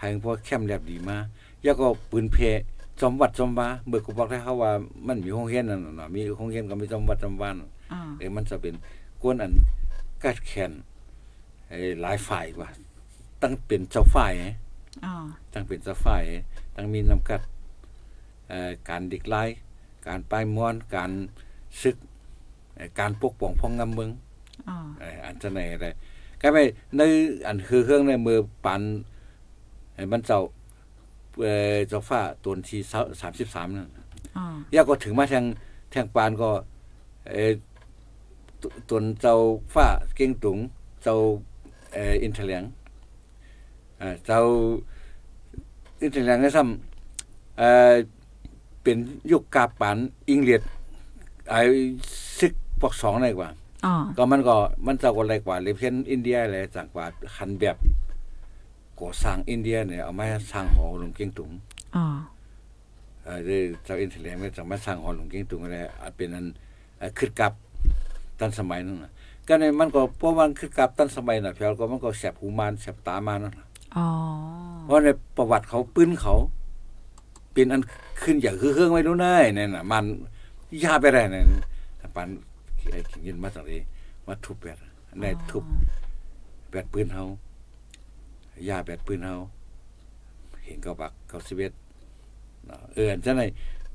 หังบ่แคมแลบดีมาแล้วก็ปืนเพ จอมวัดจอมวาเบิกก็บอกได้เขาว่ามันมีโรงเรียนนั่นน่ะมีโรงเรียนก็มีจอมวัดจอมวานั่นอ๋อเอ้มันจะเป็นกวนอันกัดแขนไอ้หลายฝ่ายว่าตั้งเป็นเจ้าฝ่ายไงอ๋อตั้งเป็นเจ้าฝ่ายตั้งมีนำกัดเอ่อการดิกไล่การป้ายม้อนการซึกเอ่อการปกป้องพ้องงำเมืองอ๋อเอ่ออันจะไหนอะไรก็ไม่ในอันคือเครื่องในมือปันไอ้มันเจ้า เอ่อเจ้าฟ้าตัวที่33นั่นอ๋อยาก็ถึงมาทางทางปานก็เอ่อตตนเจ้าฟ้าเก่งตุงเจ้าเอ่ออินเทเลียงอ่าเจ้าอินเทเลียงก็ซ้ำเอ่อเป็นยุคกาปานอังกฤษไอ้ซึกปอกสองได้กว่าอ๋อก็มันก็มันจะก็อะไรกว่าเลยเช่นอินเดียอะไรต่างกว่าหันแบบ ก่อสร้างอินเดียเนี่ยเอามาสร้างหอหลวงเก่งตุงอ๋อเออได้เจ้าอินเทอร์เน็ตไม่จะมาสร้างหอหลวงเก่งตุงอะไรอาจเป็นอันเอ่อขึ้นกับตันสมัยนั่นน่ะก็ในมันก็เพราะมันขึ้นกับตันสมัยน่ะเพียวก็มันก็แสบหูมานแสบตามานั่นน่ะอ๋อเพราะในประวัติเขาปื้นเขา เป็นอันขึ้นอย่างคือเครื่องไม่รู้เนยเนี่ยน่ะ มันยาไปได้เนี่ยปันไอ้ขิงยินมาจากนี้มาทุบแบบในทุบแบดปืนเฮา ยาแบดปืนเฮาเห็นเกาบักเกาสิเวตเนาะเออจังได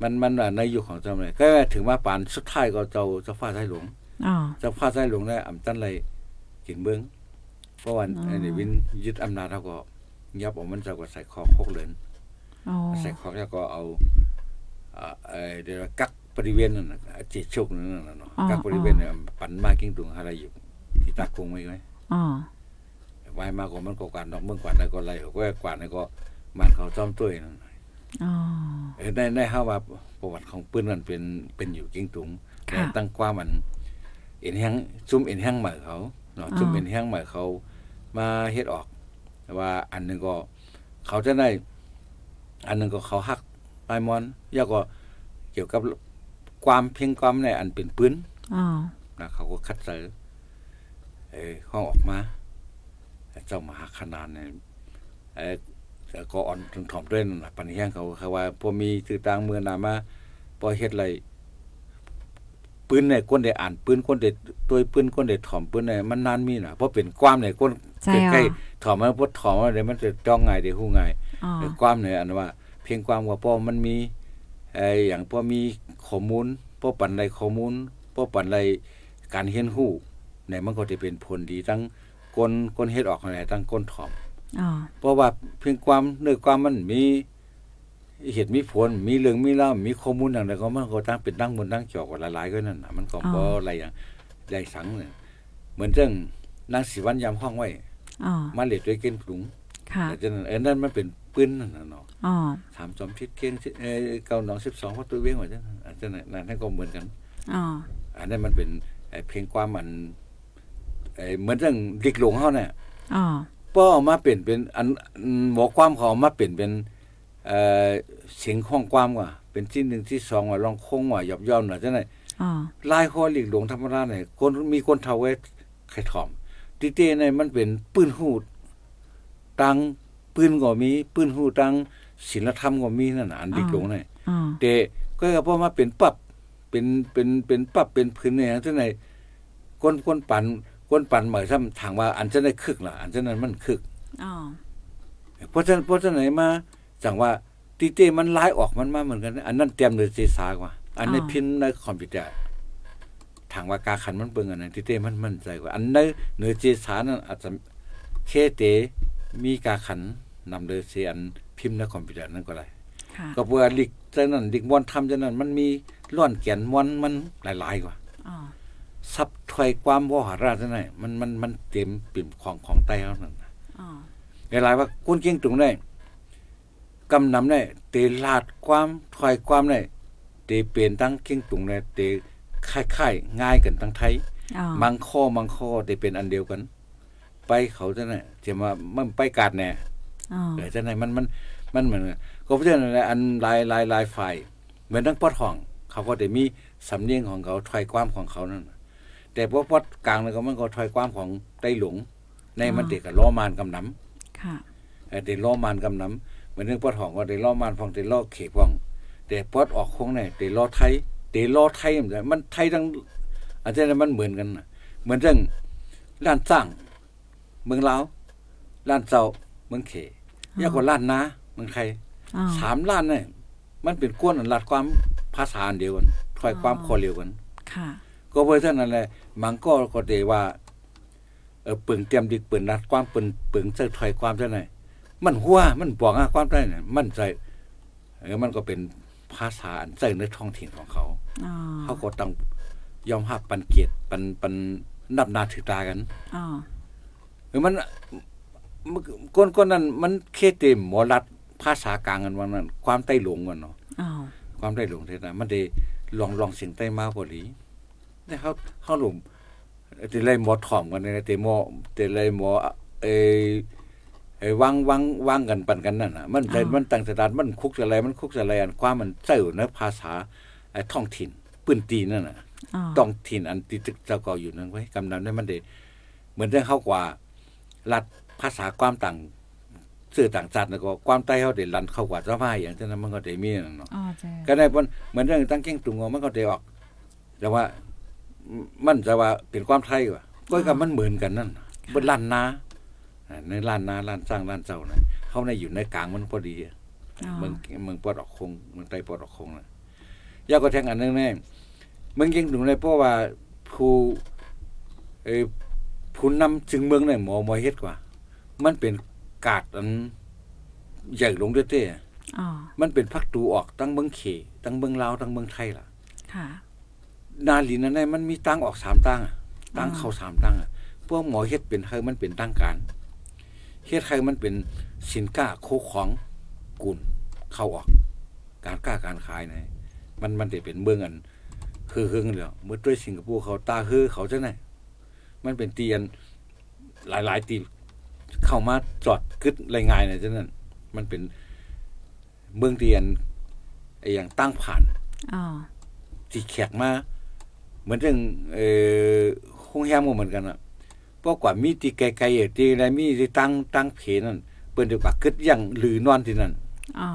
มันมันน่ะในยุคของเจ้าเนี่ยก็ถึงว่าปานสุดท้ายก็เจ้าเจ้าฟ้าไทยหลวงอ๋อเจ้าฟ้าไทยหลวงได้อำตันเลยกินเบิ้งเพราะวันอ๋อไอ้นี่วินยึดอำนาจเขาก็ ยับออกมันเจ้าก็ใส่คอโคกเหลินอ๋อใส่คอกแล้วก็เอาอ่าเอ่อเดี๋ยวว่ากักบริเวณนั่นน่ะจิตโชคนั่นน่ะเนาะกักบริเวณเนี่ยปันมากิ้งตุงอะไรอยู่ที่ตากรุงไว้ไว้อ๋อ ไว้มากกว่ามันก็กวาดดอกเมืองกวาดได้ก็ไรก็กวาดได้ก็มันเขาจ้อมตุ้ยนั่นอ๋อเออได้ได้เฮาว่าประวัติของปืนนั่นเป็นเป็นอยู่กิ้งตุงค่ะแต่ตั้งกว่ามันเอ็นแห้งซุ่มเอ็นแห้งใหม่เขาเนาะซุ่มอ๋อเอ็นแห้งใหม่เขา มาเฮ็ดออกว่าอันหนึงก็ เขาจะได้ อันหนึงก็เขาฮักปลายมอนแล้วก็เกี่ยวกับความเพียงความในอันเป็นปืนอ๋อนะเขาก็คัดเสอเออห้องออกมา เจ้ามหาขนาดเนี่ยเออแต่ก็อ่อนถึงถ่อมด้วยนั่นน่ะปัญญาเขาเขาว่าพอมีตือต่างเมืองนามาพอเฮ็ดอะไรปืนเนี่ยคนได้อ่านปืนคนได้ตัวปืนคนได้ถ่อมปืนเนี่ยมันนานมีน่ะเพราะเป็นความเนี่ยคนใช่ใกล้อะๆถ่อมมันพดถ่อมมันเดี๋ยวมันจะจ้องง่ายเดี๋ยวฮู้ง่ายอ๋อแต่ความเนี่ยอันว่า เพียงความว่าพอมันมีไอ้อย่างพอมีข้อมูลพอปันใดข้อมูลพอปันใดการเรียนรู้เนี่ยมันก็จะเป็นผลดีทั้ง คนคนเฮ็ดออกอะไรทั้งคนถ่อมอ๋อเพราะว่าเพียงความเนื้อความมันมีเหตุมีผลมีเรื่องมีเล่าวมีข้อมูลอย่างไรก็มันก็ตั้งเป็นตั้งบนตั้งเกี่ยวกับหลายๆก็นั่นน่ะมันก็บ่อะไรอย่างใหญ่สังเนี่ยเหมือนเรื่องนางสีวันยามห้องไว้อ๋อมาเล็ดด้วยเกณฑ์ถุงค่ะแต่ฉะนั้นเออนั่นมันเป็นปืนนั่นน่ะเนาะอ๋อถามจอมทิศเกียงเอ่อเก้าหนองสิบสองประตูเวียงว่าจังอันนั้นน่ะนั่นก็เหมือนกันอ๋ออันนั้นมันเป็นไอ้เพลงความมันไอ้ เหมือนเรื่องดิกหลงเฮาเนี่ยอ๋อป้อออกมาเป็นเป็นอันอันหมอความเขาเอามาเป็นเป็นเอ่อเสียงข้องความว่าเป็นที่หนึ่งที่สองว่าลองคงว่าหยอบย่อมน่ะจังได๋อ๋อลายคอหลีกหลงธรรมดาเนี่ยคนมีคนเฒ่าไว้ไข่ถอมติเต้เนี่ยมันเป็นปืนหูดตังปืนก็มีปืนหูดตังศีลธรรมก็มีนั่นน่ะอันดิกหลงเนี่ยอ๋อแต่ก็พอมาเป็นปรับเป็นเป็นเป็นปรับเป็นพื้นเนี่ยจังไดคนคนปั่น คนปั่นหมายซ้ำถามว่า อันจะได้คึกล่ะ อันจะนั้นมันคึกอ๋อเพราะฉะนั้นเพราะฉะนั้นมาจังว่าตีเต้มันลายออกมันมาเหมือนกัน อันนั้นเตรียมเลยเจสากว่า อันในพิมพ์ในคอมพิวเตอร์ทางว่ากาขันมันเบิ่งอันนั้นตีเต้มันมั่นใจกว่า อันในเนื้อเจสานั้นอาจจะเคเตมีกาขันนำเลยเสียอันพิมพ์ในคอมพิวเตอร์นั่นก็ได้ค่ะก็เพื่อลิกจังนั้นลิกมวนทำจังนั้น มันมีล้อนแก่นมวนมันหลายๆกว่าอ๋อ ซับถอยความวหาราจังนั้นมันมันมันเต็มปิ่มของของไตเฮานั่นน่ะอ๋อหลายๆว่าคนเก่งตรงได้กำนำได้เตลาดความถอยความได้เตเปลี่ยนตั้งเก่งตรงได้เตคล้ายๆง่ายกันทั้งไทยอ๋อมังข้อมังข้อเตเป็นอันเดียวกัน ไปเขาจังได๋จะมามันไปกาดแน่อ๋อเออจังได๋มันมันมันเหมือนกันก็เพราะฉะนั้นแหละอันหลายหลายหลายฝ่ายเหมือนทั้งปอดห้อง เขาก็ได้มีสำเนียงของเขาถอยความของเขานั่นน่ะ แต่พอปอดกลางแล้วก็มันก็ถอยความของไต้หลวงในมันเด็กกับล้อมานกำนำค่ะเอ่อได้ล้อมานกำนำเหมือนเรื่องปอดหองก็ได้ล้อมานพองได้ล้อเขพองแต่ปอดออกคงเนี่ยได้ล้อไทยได้ล้อไทยมันมันไทยทั้งอันนี้มันเหมือนกันน่ะเหมือนเรื่องล้านสร้างเมืองลาวล้านเจ้าเมืองเขยากกว่าล้านนาเมืองไทยอ๋อสามล้านเนี่ยมันเป็นก้วนอันลัดความภาษาอันเดียวกันถ้อยความคอเดียวกันค่ะ ก็เพราะฉะนั้นแหละมันก็ก็ได้ว่าเออปึงเตรียมดิกปืนนัดความปึงปึงเสื้อถอยความเท่าไหร่มันหัวมันบอกอะความได้เนี่ยมันใจเออมันก็เป็นภาษาอันใจในท้องถิ่นของเขาอ๋อเขาก็ต้องยอมรับปันเกียรติปันปันนับหนาถือตากันอ๋อเออมันมันก้นก้นนั้น มันเคเต็มหมอรัดภาษากลางกันวันนั้น ความใต้หลวงกันเนาะอ๋อความได้หลงเท่านั้นมันได้ลองลองเสียงใต้มาพอ ดีแต่เขาเขาหลุมแต่เลยหมอถ่อมกันนะแต่หมอแต่เลยหมอเออเออวางวางวางกันปันกันนั่นน่ะ มันใจมันตั้งสถานมันคุกอะไรมันคุกอะไรอันความมันเจ้าเนภาษาไอ้ท้องถิ่นปืนตีนั่นน่ะอ๋อต้องถิ่นอันติดเจ้าก็อยู่นั่นไว้กำนำได้มันได้เหมือนเรื่องเข้ากว่ารัฐภาษาความต่างสื่อต่างชาติแล้วก็ความใต้เขาได้รันเข้ากว่าเจ้าพ่ายอย่างนั้นมันก็ได้มีนั่นเนาะอ๋อเจ้าก็ได้ผลเหมือนเรื่องตั้งเก่งตุงงอมันก็ได้ออก แต่ว่า มันจะว่าเป็นความไทยว่ะก็กับมันเหมือนกันนั่นบนล้านนาอ่าในล้านนาล้านสร้างล้านเจ้านะเขาในอยู่ในกลางมันพอดีอะอ๋อเมืองเมืองปอดออกคงเมืองใต้ปอดออกคงนะยากก็แทงอันนึงแน่เมืองเก่งตุงเลยเพราะว่าผู้เออผู้นำจึงเมืองในหมอหมอเฮ็ดกว่า มันเป็นกาดอันใหญ่ลงเต้ๆอ๋อมันเป็นพักตูออกตั้งเมืองเขตั้งเมืองลาวตั้งเมืองไทยล่ะค่ะ นาลีนั่นได้มันมีตั้งออกสามตั้งอะตั้งเข้าสามตั้งอะพวกหมอเฮ็ดเป็นใครมันเป็นตั้งการเฮ็ดใครมันเป็นสินค้าโคของกุลเข้าออก การกล้าการขายนะมันมันได้เป็นเมืองอันคือเฮืองเดียวเมื่อด้วยสิงคโปร์เขาตาฮือเขาจะไหนมันเป็นเตียนหลายๆตีเข้ามาจอดกึดรายงานเนี่ยฉะนั้นมันเป็นเมืองเตียนไอ้อย่างตั้งผ่านอ๋อที่แขกมา เหมือนเรื่องเอ่อห้องแฮมก็เหมือนกันอะเพราะกว่ามีที่ไกลๆอะที่อะไรมีที่ตั้งตั้งเพนั่นเปิ้นดีกว่าคึดยังหรือนอนที่นั่นอ๋อ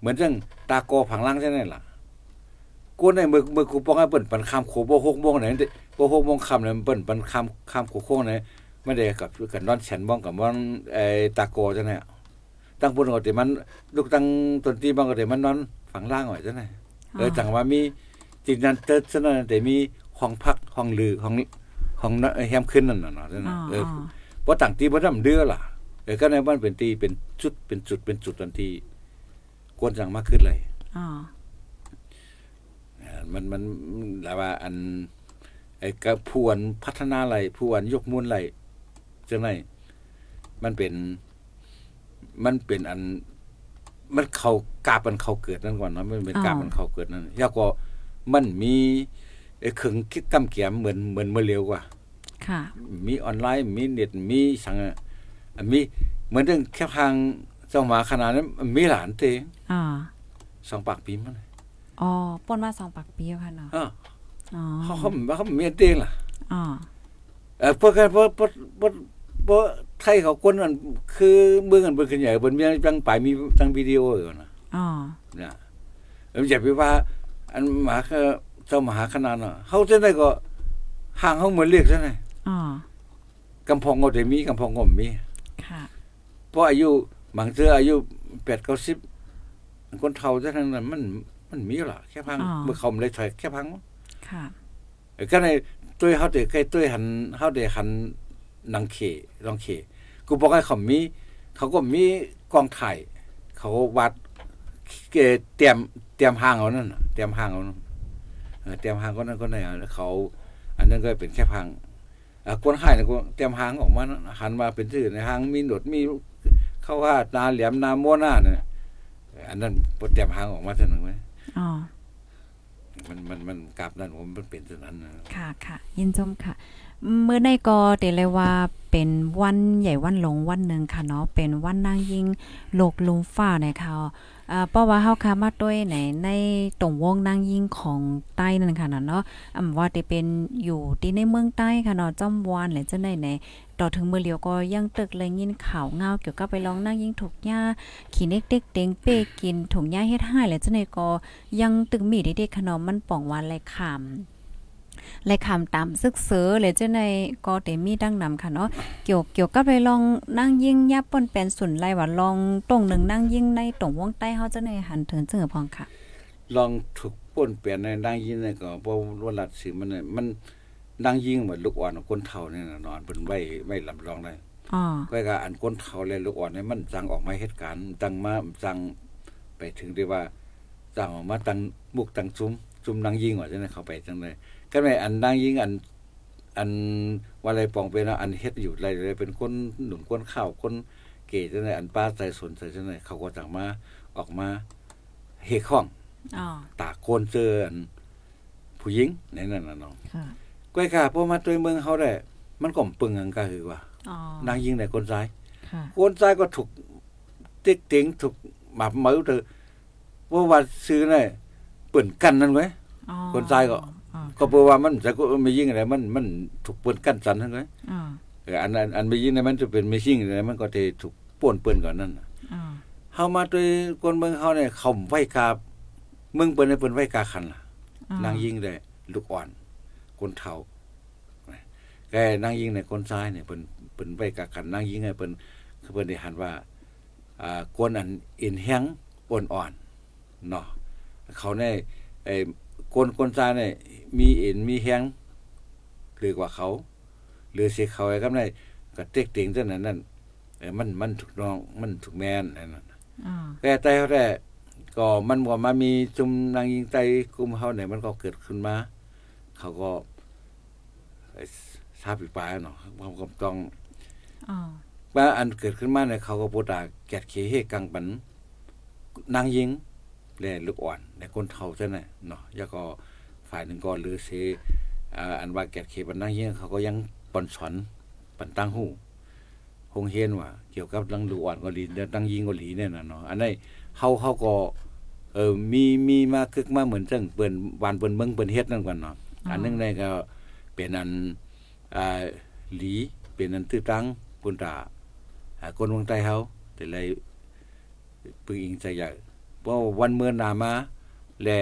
เหมือนเรื่องตาโกผังล่างใช่ไหมล่ะกูในมือมือกูป้องให้เปิ้นปันคำโขบ่หกโมงไหนบ่หกโมงคำเนี่ยเปิ้นปันคำคำโขโค้งไหนไม่ได้กับกับนอนฉันบ้องกับบ้องไอ้ตาโกจังได๋ตั้งปุ่นก็แต่มันลูกตั้งต้นตีบ้างก็แต่มันนอนฝังล่างไว้จังได๋เออจังว่ามี จินนันเติร์ดซะนั่นแต่มีห้องพักห้องลือห้องห้องแฮมขึ้นนั่นน่ะเนาะจังอ๋นั้อนเอออ๋อบ่ต่างตีบ่ทำเดือล่ะเออก็ในบ้านเป็นตีเป็นจุดเป็นจุดเป็นจุดทันทีกวนจังมากขึ้นเลยอ๋อเอ่อมันมันหลายว่า อันไอ้กระพวนพัฒนาอะไรพวนยกมูลอะไรจังไดมันเป็น มันเป็นอัน มันเขากาบมันเขาเกิดนั่นก่อนเนาะมันเป็นกาบมันเขาเกิดนั่นแล้วก็ มันมีไอ้เครื่องคิดกำเกียมเหมือนเหมือนเมื่อเร็วกว่า ค่ะ มีออนไลน์ มีเน็ต มีสังอะอันมีเหมือนเรื่องแค่ทางเจ้าหมาขนาดนั้นมันมีหลานเตงอ๋อสองปากปีมันอ๋อป่นว่าสองปากปีค่ะเนาะเอออ๋อเขาเขาเขามีอันเตงล่ะอ๋อเออเพราะกันเพราะเพราะเพราะเพราะไทยเขาคนนั้นคือเมืองกันเบิ่งขึ้นใหญ่บนมีจังไปมีจังวิดีโออยู่นะอ๋อเนี่ยเอออย่าไปว่า อันมหาก็เจ้ามหาขนาดน่ะเฮาจังได๋ก็ห่างเฮาเหมือนเรียกจังได๋อ๋อกำพองก็ได้มีกำพองก็มีค่ะเพราะอายุบางเทื่ออายุ8 90คนเฒ่าจังนั้นน่ะมันมันมีล่ะแค่พังเมื่อเขาไม่ได้ถอยแค่พังค่ะเออก็ในตัวเฮาได้เคยตัวหันเฮาได้หันหนังเขลองเขกูบอกให้เขามีเขาก็มีกองถ่าย เขาวัดเอ่อเตรียมเตรียมห้างเอานั่นน่ะ เตรียมห้างเอานั่นเออเตรียมห้างก็นั่นก็ไหนนเขา อันนั้นก็เป็นแค่พังอะคนให้นะก็เตรียมห้างออกมานะหันมาเป็นชื่อในห้างมีหนวดมีเข้าว่านาเหลี่ยมนาโมหน้าเนี่ยอันนั้นเตรียมห้างออกมาเท่านั้นไหมอ๋อมันมันมันกราบนั่นผมมันเป็นเท่านั้นนะค่ะค่ะยินชมค่ะเมื่อในก็เตเลยว่าเป็นวันใหญ่วันหลงวันหนึ่งค่ะเนาะเป็นวันนางยิงโลกลุมฟ้านะคะ อ่าเพราะว่าเฮาคามาด้วยในในตรงวงนางยิงของใต้นั่นค่ะเนาะอำว่าจะเป็นอยู่ที่ในเมืองใต้ค่ะเนาะจอมวานหรือจังได๋ไหนต่อถึงมื้อเลียวก็ยังตึกเลยยินข่าวเงาเกี่ยวกับไปร้องนางยิงถูกหญ้าขี่เน็กเด็กเต็งเป้กินถุงหญ้าเฮ็ดให้หรือจังได๋ก็ยังตึกมีเด็กๆขนมมันป่องวานไรขาม และคำตามซึกเสือเลยเจ้าในก็เตมีดังนำค่ะเนาะเกี่ยวเกี่ยวกับไปลองนั่งยิ่งยับป่นเป็นสุนไล่ว่าลองตรงหนึ่งนั่งยิ่งในตรงวงใต้เฮาเจ้าในหันถึงเจือพองค่ะ ลองถูกป่นเปลี่ยนในดังยิงเนี่ยก็บ่ว่าลัดสิมันน่ะมันดังยิงเหมือนลูกอ่อนของคนเฒ่าเนี่ยน่ะนอนเพิ่นไว้ไว้ลำรองได้อ๋อก็ก็อันคนเฒ่าและลูกอ่อนเนี่ยมันจังออกมาเหตุการณ์จังมาจังไปถึงได้ว่าจังออกมาตังมุกตังซุ้มซุ้มดังยิงว่าจังได๋เข้าไปจังได๋ ก็แม่อันดังยิงอัน อันว่าอะไรปองเป็นอันเฮ็ดอยู่ไรเลยเป็นคนหนุ่มคนข้าวคนเก๋จังได๋อันป้าใจสนใจจังได๋เขาก็จังมาออกมาเฮข้องอ๋อตาโกนเจออันผู้หญิงในนั้นน่ะเนาะค่ะก้อยกาพอมาตัวเมืองเขาได้มันก็ปึงอังก็คือว่าอ๋อนางยิงในคนซ้ายค่ะคนซ้ายก็ถูกติ๊กติ๋งถูกหมับมือเถอะว่าว่าซื้อน่ะเปิ่นกันนั่นไว้อ๋อคนซ้ายก็อ๋อ ก็เพราะว่ามันจะก็ไม่ยิงอะไรมันมันถูกเปิ่นกันสันนั่นไว้อ๋อเอออันอันอันไม่ยิงในมันจะเป็นไม่ยิงอะไรมันก็จะถูกป่วนเปิ่นก่อนนั่นน่ะอ๋อเฮามาตัวคนเมืองเขาเนี่ยเขาไว้กาเมืองเปิ้นเนี่ยเปิ้นไว้กาคันล่ะนางยิงได้ลูกอ่อน คนเฒ่าแกนางยิงในคนซ้ายเนี่ยเปิ้นเปิ้นไปกับกันนางยิงให้เปิ้นคือเปิ้นได้หันว่าอ่ากวนอันอินแฮงอ่อนอ่อนเนาะเขาในไอ้ คนคนซ้ายเนี่ยมีเอ็นมีแฮงหรือกว่าเขา หรือสิเขาไอ้กับในก็เต็กเต็งจังนั้นนั่นเออมันมันถูกน้องมันถูกแม่นนั่นน่ะอ๋อแต่แต่เขาแต่ก็มันก็มามีจุมนางยิงใจกลุ่มเขาเนี่ยมันก็เกิดขึ้นมา เขาก็ไอ้ทราบอีกปลายเนาะเขาก็ต้องอ๋อว่าอันเกิดขึ้นมาเนี่ยเขาก็โปรดาแกดเขเฮกังปันนางยิง และลูกอ่อนในคนเฒ่าใช่ไหมเนาะแล้วก็ฝ่ายหนึ่งก็หรือเสอ่าอันว่าแกดเขปันนางยิงเขาก็ยังปอนสอนปันตั้งหูคงเห็นว่าเกี่ยวกับดังลูกอ่อนก็หลีดังยิงก็หลีเนี่ยนะเนาะอันนี้เฮาเขาก็เออมีมีมาคึกมาเหมือนจังเปิ้นวานเปิ้นเมืองเปิ้นเฮ็ดนั่นก่อนเนาะอันหนึงได้ก็เป็นอันอ่าหลีเป็นอันตื้อตังปุนตาอ่าคนเมืองใต้เฮาแต่ไรปึงอิงใจใหญ่เพราะวันเมื่อหนามา และ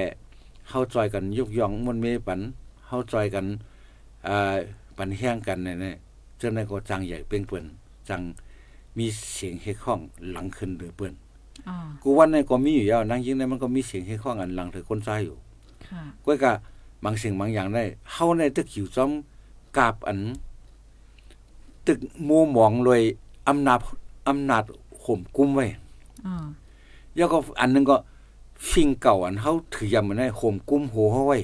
เฮาจอยกันยกย่องมันเมปันเฮาจอยกันอ่าปันแห้งกันเนี่ยเนี่ยเจ้านั้นก็จังใหญ่เป้งเปิ้นจังมีเสียงเฮข้องหลังขึ้นเดือเปิ้นอ๋อกูวันนี้ก็มีอยู่แล้วนั่งยิงในมันก็มีเสียงให้ข้องอันหลังเธอคนซ้ายอยู่ค่ะก็ก็บางสิ่งบางอย่างได้เฮาในตึกอยู่จอมกาบอัน ตึกมัวหมองเลยอำนาจอำนาจข่มกุมไว้ อ๋อแล้วก็อันนึงก็ฟิงเก่าอันเฮาถือยำมันได้ข่มกุ้มโหเฮาไว้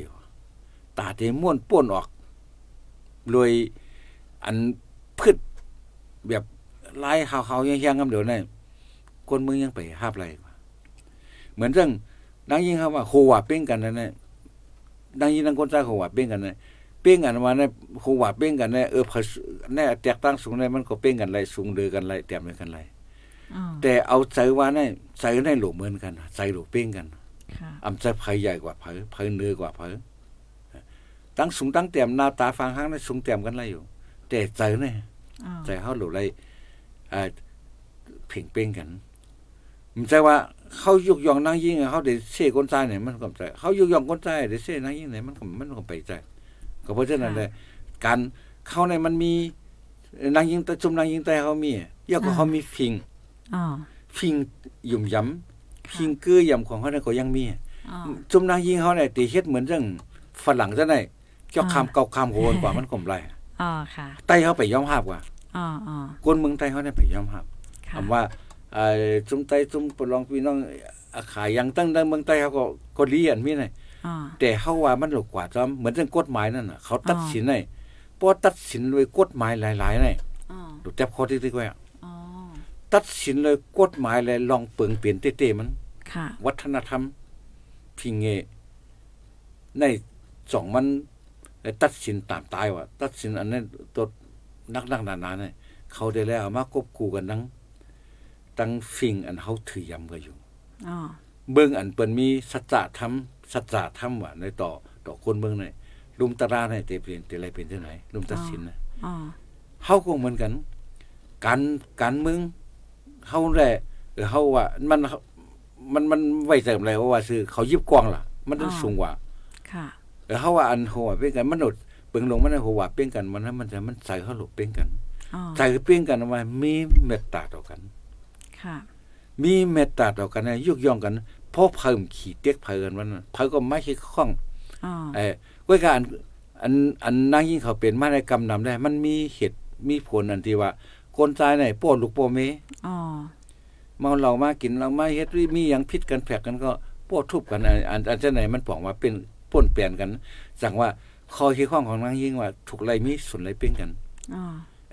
ตาเตม่วนป้วนออกเลยอันพืชแบบลายขาวๆแห้งๆกำเดี๋ยวนี้คนเมืองยังไปห้าบไรเหมือนเรื่องดังยิ่งครับว่าโควาเป้งกันนั่นแหละดังยิ่งดังคนใจโควาเป้งกันนะเป้งกันมาเนี่ยโควาเป้งกันเนี่ยเออพอแน่แตกตั้งสูงในมันก็เป้งกันไรสูงเดือกันไรแต้มกันไร แต่เอาใจว่าเนี่ยใจในหลูเหมือนกันใจหลูเป้งกันค่ะอำใจไผใหญ่กว่าไผไผเหนือกว่าไผตั้งสูงตั้งเต็มหน้าตาฟังห้างนั้นสูงเต็มกันไรอยู่ แต่ใจเนี่ยอ๋อใจเฮาหลูไรอ่าเพ่งเป้งกันมันใจว่าเขายุกยองนางยิ่งอะเขาได้เสียคนใจเนี่ยมันก็ใจเขายุกยองคนใจได้เสียนางยิ่งเนี่ยมันก็มันก็ไปใจก็เพราะฉะนั้นเลยการเข้าในมันมีนางยิ่งแต่จุมนางยิ่งแต่เขามียกก็เขามีฟิง อ๋อฟิงหยุ่มย้ำฟิงเกื้อยำของเขาเนี่ยก็ยังมีอ๋อจุมนางยิงเขาเนี่ยตีเฮ็ดเหมือนเรื่องฝรั่งซะไหนเจ้าคำเก่าคำโหนกว่ามันกลมไรอ๋อค่ะไต้เขาไปย้อมภาพกว่าอ๋ออ๋อคนเมืองไต้เขาเนี่ยไปย้อมภาพค่ะคำว่าเอ่อจุมไต้จุมปลองพี่น้องอาขายยังตั้งแต่เมืองไต้เขาก็ก็เรียนมีไงอ๋อแต่เขาว่ามันหลกกว่าจอมเหมือนเรื่องกฎหมายนั่นน่ะเขาตัดอ๋อสินไงเพราะตัดสินด้วยกฎหมายหลายๆไงอ๋อดูแทบข้อที่ที่ว่าอ๋อ ตัดสินเลยกฎหมายเลยลองเปิงเปลี่ยนเต้ๆมันค่ะวัฒนธรรมพิงเงในสองมันตัดสินตามตายว่าตัดสินอันนั้นตัวนักนักหนานาๆเนี่ยเขาได้แล้วเอามากบกูกันทั้งตั้งฟิงอันเขาถือยำกันอยู่อ๋อเบิ่งอันเปิ้นมีสัจจะธรรมสัจจะธรรมว่าในต่อต่อคนเบิ่งในลุมตาราในเตเปลี่ยนเตอะไรเป็นที่ไหนลุมตัดสินนะอ๋อเฮาก็เหมือนกัน การการเมือง เฮาแหละเออเฮาว่า มันมันมันไว้ใจอะไรว่าซื้อเขายิบกว้างล่ะ มันต้องสูงกว่า ค่ะเออเฮาว่าอันหัวเป็นกันมันหนดเบิ่งลงมันหัวเป็นกันมันนั้นมันจะมันใส่เฮาหลบเป็นกันอ๋อใส่เป็นกันว่ามีเมตตาต่อกัน ค่ะ มีเมตตาต่อกันนะยุกย่องกันพอเพิ่มขี่เต็กเพิ่นวันนั้นเพิ่นก็ไม่คิดข้องอ๋อเอ้ก้วยการอันอันนางยิ่งเขาเป็นมาในกำนำได้ มันมีเหตุมีผลอันที่ว่า คนตายในโป้ลูกโป้เมอ๋อเมาเหล้ามากินเหล้ามาเฮ็ดมีหยังผิดกันแผกกันก็โป้ทุบกันอันอันอันจะไหนมันบอกว่าเป็นป่นเปลี่ยนกันสั่งว่าคอคิดข้องของนางยิ่งว่าถูกไรมีส่วนไรเป้งกันอ๋อ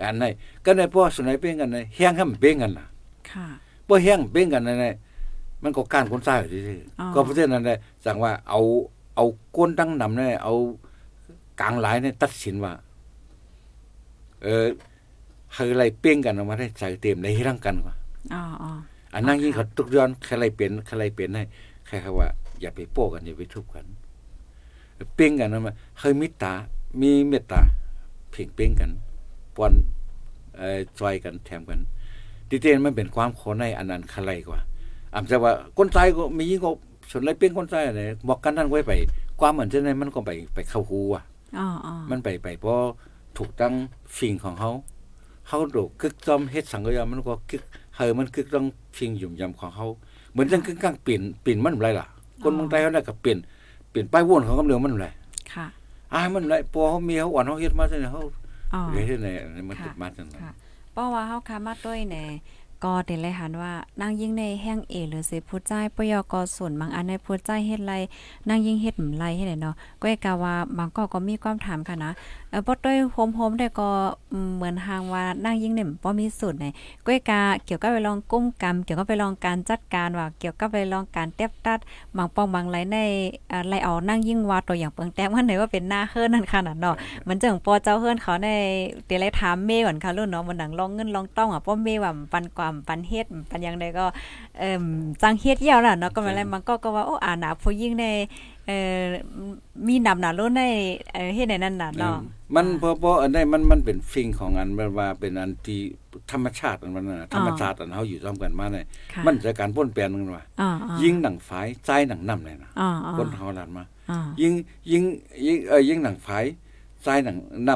อันไหนก็ในพ่อส่วนไรเป้งกันในแห้งให้มันเป้งกันน่ะค่ะบ่แห้งเป้งกันในในมันก็การคนตายอยู่ซื่ออ๋อๆก็เพราะฉะนั้นได้สั่งว่าเอาเอาก้นตั้งนำเนี่ยเอากลางหลายเนี่ยตัดสินว่า เออใครอะไรเป้งกันออกมาได้ใส่เต็มในร่างกันกว่าอ๋ออ๋ออันนั้นยิ่งเขาตุกย้อนใครอะไรเปลี่ยนใครอะไรเปลี่ยนให้ใครเขาว่า อย่าไปโป้กันอย่าไปทุบกัน เป้งกันออกมาเคยมิตา มีเมตตาเพ่งเป้งกันปอนเอ่อซอยกันแถมกันที่เต้นมันเป็นความขอในอันนั้นใครกว่าอำจะว่าคนตายก็มียิ่งก็ส่วนไรเป้งคนตายอะไรบอกกันนั่นไว้ไป ความเหมือนจะในมันก็ไปไปเข้าหูอะอ๋ออ๋อมันไปไปเพราะถูกตั้งฟิงของเขา เขาโดกกึกจอมเฮ็ดสังกยามันก็กึกเฮอมันกึกต้องฟิงหยุ่มยำของเขาเหมือนจังกึกกลางเปลี่ยนเปลี่ยนมันอะไรล่ะ คนเมืองไทยเขาได้ก็เปลี่ยนเปลี่ยนป้ายวนของเขาเรื่องมันอะไรค่ะอ้ายมันอะไรพอเขามีเขาอ่อนเขาเฮ็ดมาจังได๋เขาอ๋อเฮ็ดไหนมันค่ะติดมาจังได๋ค่ะเพราะว่าเฮาคามาด้วยแหน่ก็เต็นเลยหันว่านางยิ่งในแห้งเอหรือสิผู้ใจปยกส่วนบางอันในผู้ใจเฮ็ดไรนางยิ่งเฮ็ดหมไรเฮ็ดไหนเนาะก็เอกาว่าบางก็ก็มีความถามค่ะนะเออบ่ด้วยโฮมๆได้ก็อืมเหมือนทางว่านางยิ่งเนี่ยบ่มีสูตรไหนก็เอกาเกี่ยวกับไปลองกุ้มกรรมเกี่ยวกับไปลองการจัดการว่าเกี่ยวกับไปลองการเตียบตัดบางปองบางไรในเอ่อไล่เอานางยิ่งว่าตัวอย่างเปิงแต้มว่าไหนว่าเป็นหน้าเฮิรนนั่นค่ะน่ะเนาะเหมือนจังปอเจ้าเฮือนเขาในเดี๋ยวเลยถามเมย์ก่อนค่ะรุ่นเนาะมันหนังลองเงินลองต้องอะป้อเมย์ว่าปันความปันเฮ็ดปันหยังใดก็เอ่มจังเฮ็ดเหี่ยวน่ะเนาะก็มาแล้วมันก็ก็ว่าโอ้อ่าหนาผู้ยิ่งใน เอ่อมีนำหนารุ่นในเอ่อเฮ็ดในนั้นน่ะเนาะมันเพราะเพราะอันนี้มันมันเป็นฟิงของอันมันว่าเป็นอันที่ธรรมชาติอันมันน่ะธรรมชาติอันเฮาอยู่ร่วมกันมาเนี่ยค่ะมันจะการป้นแปลนกันว่าอ่าๆยิงหนังฝายใจหนังนำเลยนะอ่าๆคนเฮาลัดมาอ่ายิงยิงยิงเอ้ยยิงหนังฝายใจหนังน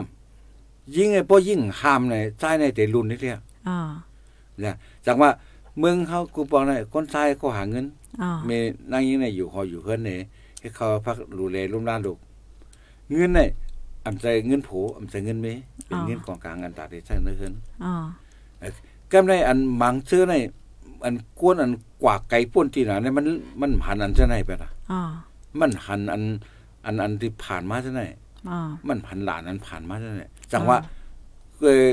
ำยิงไอ้พอยิงหามในใจในแต่รุ่นนี่เรียอ่าเนี่ยจังว่าเมืองเฮากูบอกได้คนชายก็หาเงินอ่าเมนางยิงในอยู่หออยู่เฮือนนี่ ให้เขาพักดูแลลุ่มล้านลูกเงินนี่อำใจเงินโผอำใจเงินเมเป็นเงินของกลางอันตาได้ใช้ในเฮือนอ่าก็ในอันหมังซื้อในอันกวนอันกว่าไก่ป่นที่น่ะเนี่ยมันมันหันอันจะไหนไปล่ะอ่ามันหันอัน อันอันที่ผ่านมาจะไหนอ่ามันผันหลานนั้นผ่านมาจะไหนจังว่าเออ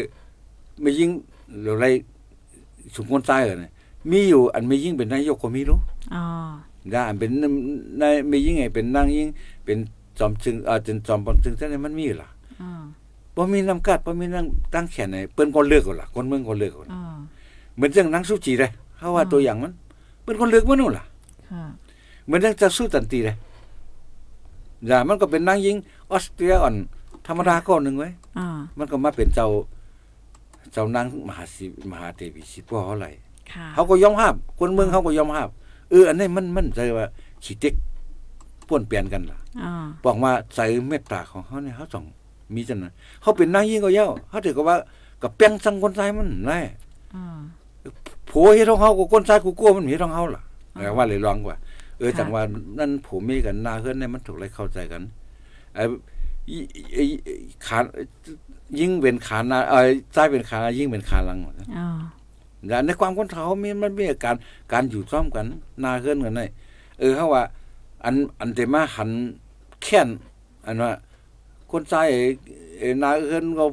ไม่ยิ่งหรืออะไรสุขคนใต้เหรอเนี่ยมีอยู่อันไม่ยิ่งเป็นนายกก็มีรู้อ่าได้อันเป็นนายไม่ยิ่งไงเป็นนางยิ่งเป็นจอมจึงเออจนจอมปอนจึงจะไหนมันมีอยู่ล่ะอ่าบ่มีน้ำกัดบ่มีนั่งตั้งแขนไหนเปิ้นก็เลือกเอาล่ะคนเมืองก็เลือกเอาล่ะอ่าเหมือนจังนางสุจีเลยเขาว่าตัวอย่างมันเปิ้นคนเลือกมันนู่นล่ะค่ะเหมือนจังจะสู้ตันตีเลยอย่ามันก็เป็นนางยิงออสเตรียอ่อน ธรรมดาก็หนึ่งไว้ยอ่ามันก็มาเป็นเจ้า เจ้านางมหาศิมหาเทวีสิพ่อเขาไหลค่ะเขาก็ยอมรับคนเมืองเขาก็ยอมรับ เอออันนี้มันมันใจว่าขี้เต็กป้วนเปลี่ยนกันล่ะอ่าบอกว่าใจเมตตาของเขาเนี่ยเขาต้องมีจังนั้นเขาเป็นนางยิงก็เย้าเขาถือกับว่ากับแป้งสังคนไทยมันแน่อ่าผัวเฮ็ดของเฮาก็คนชายกูกลัวมันเฮ็ดของเฮาล่ะอ่าแต่ว่าเลยลองกว่า เออค่ะจังว่านั่นผัวเมียกันหน้าเฮือนเนี่ยมันถูกอะไรเข้าใจกันไอ้อีไอ้ไอ้ขายิ่งเป็นขาหน้าเอ้ยซ้ายเป็นขาหน้ายิ่งเป็นขาหลังอ่า แล้วในความคนเขามีมันมีการการอยู่ซ้อมกันหน้าเฮือนกันได้เออเฮาว่า อันอันแต่มาหันแค้นอันว่า คนชายไอ้ไอ้หน้าเฮือนก็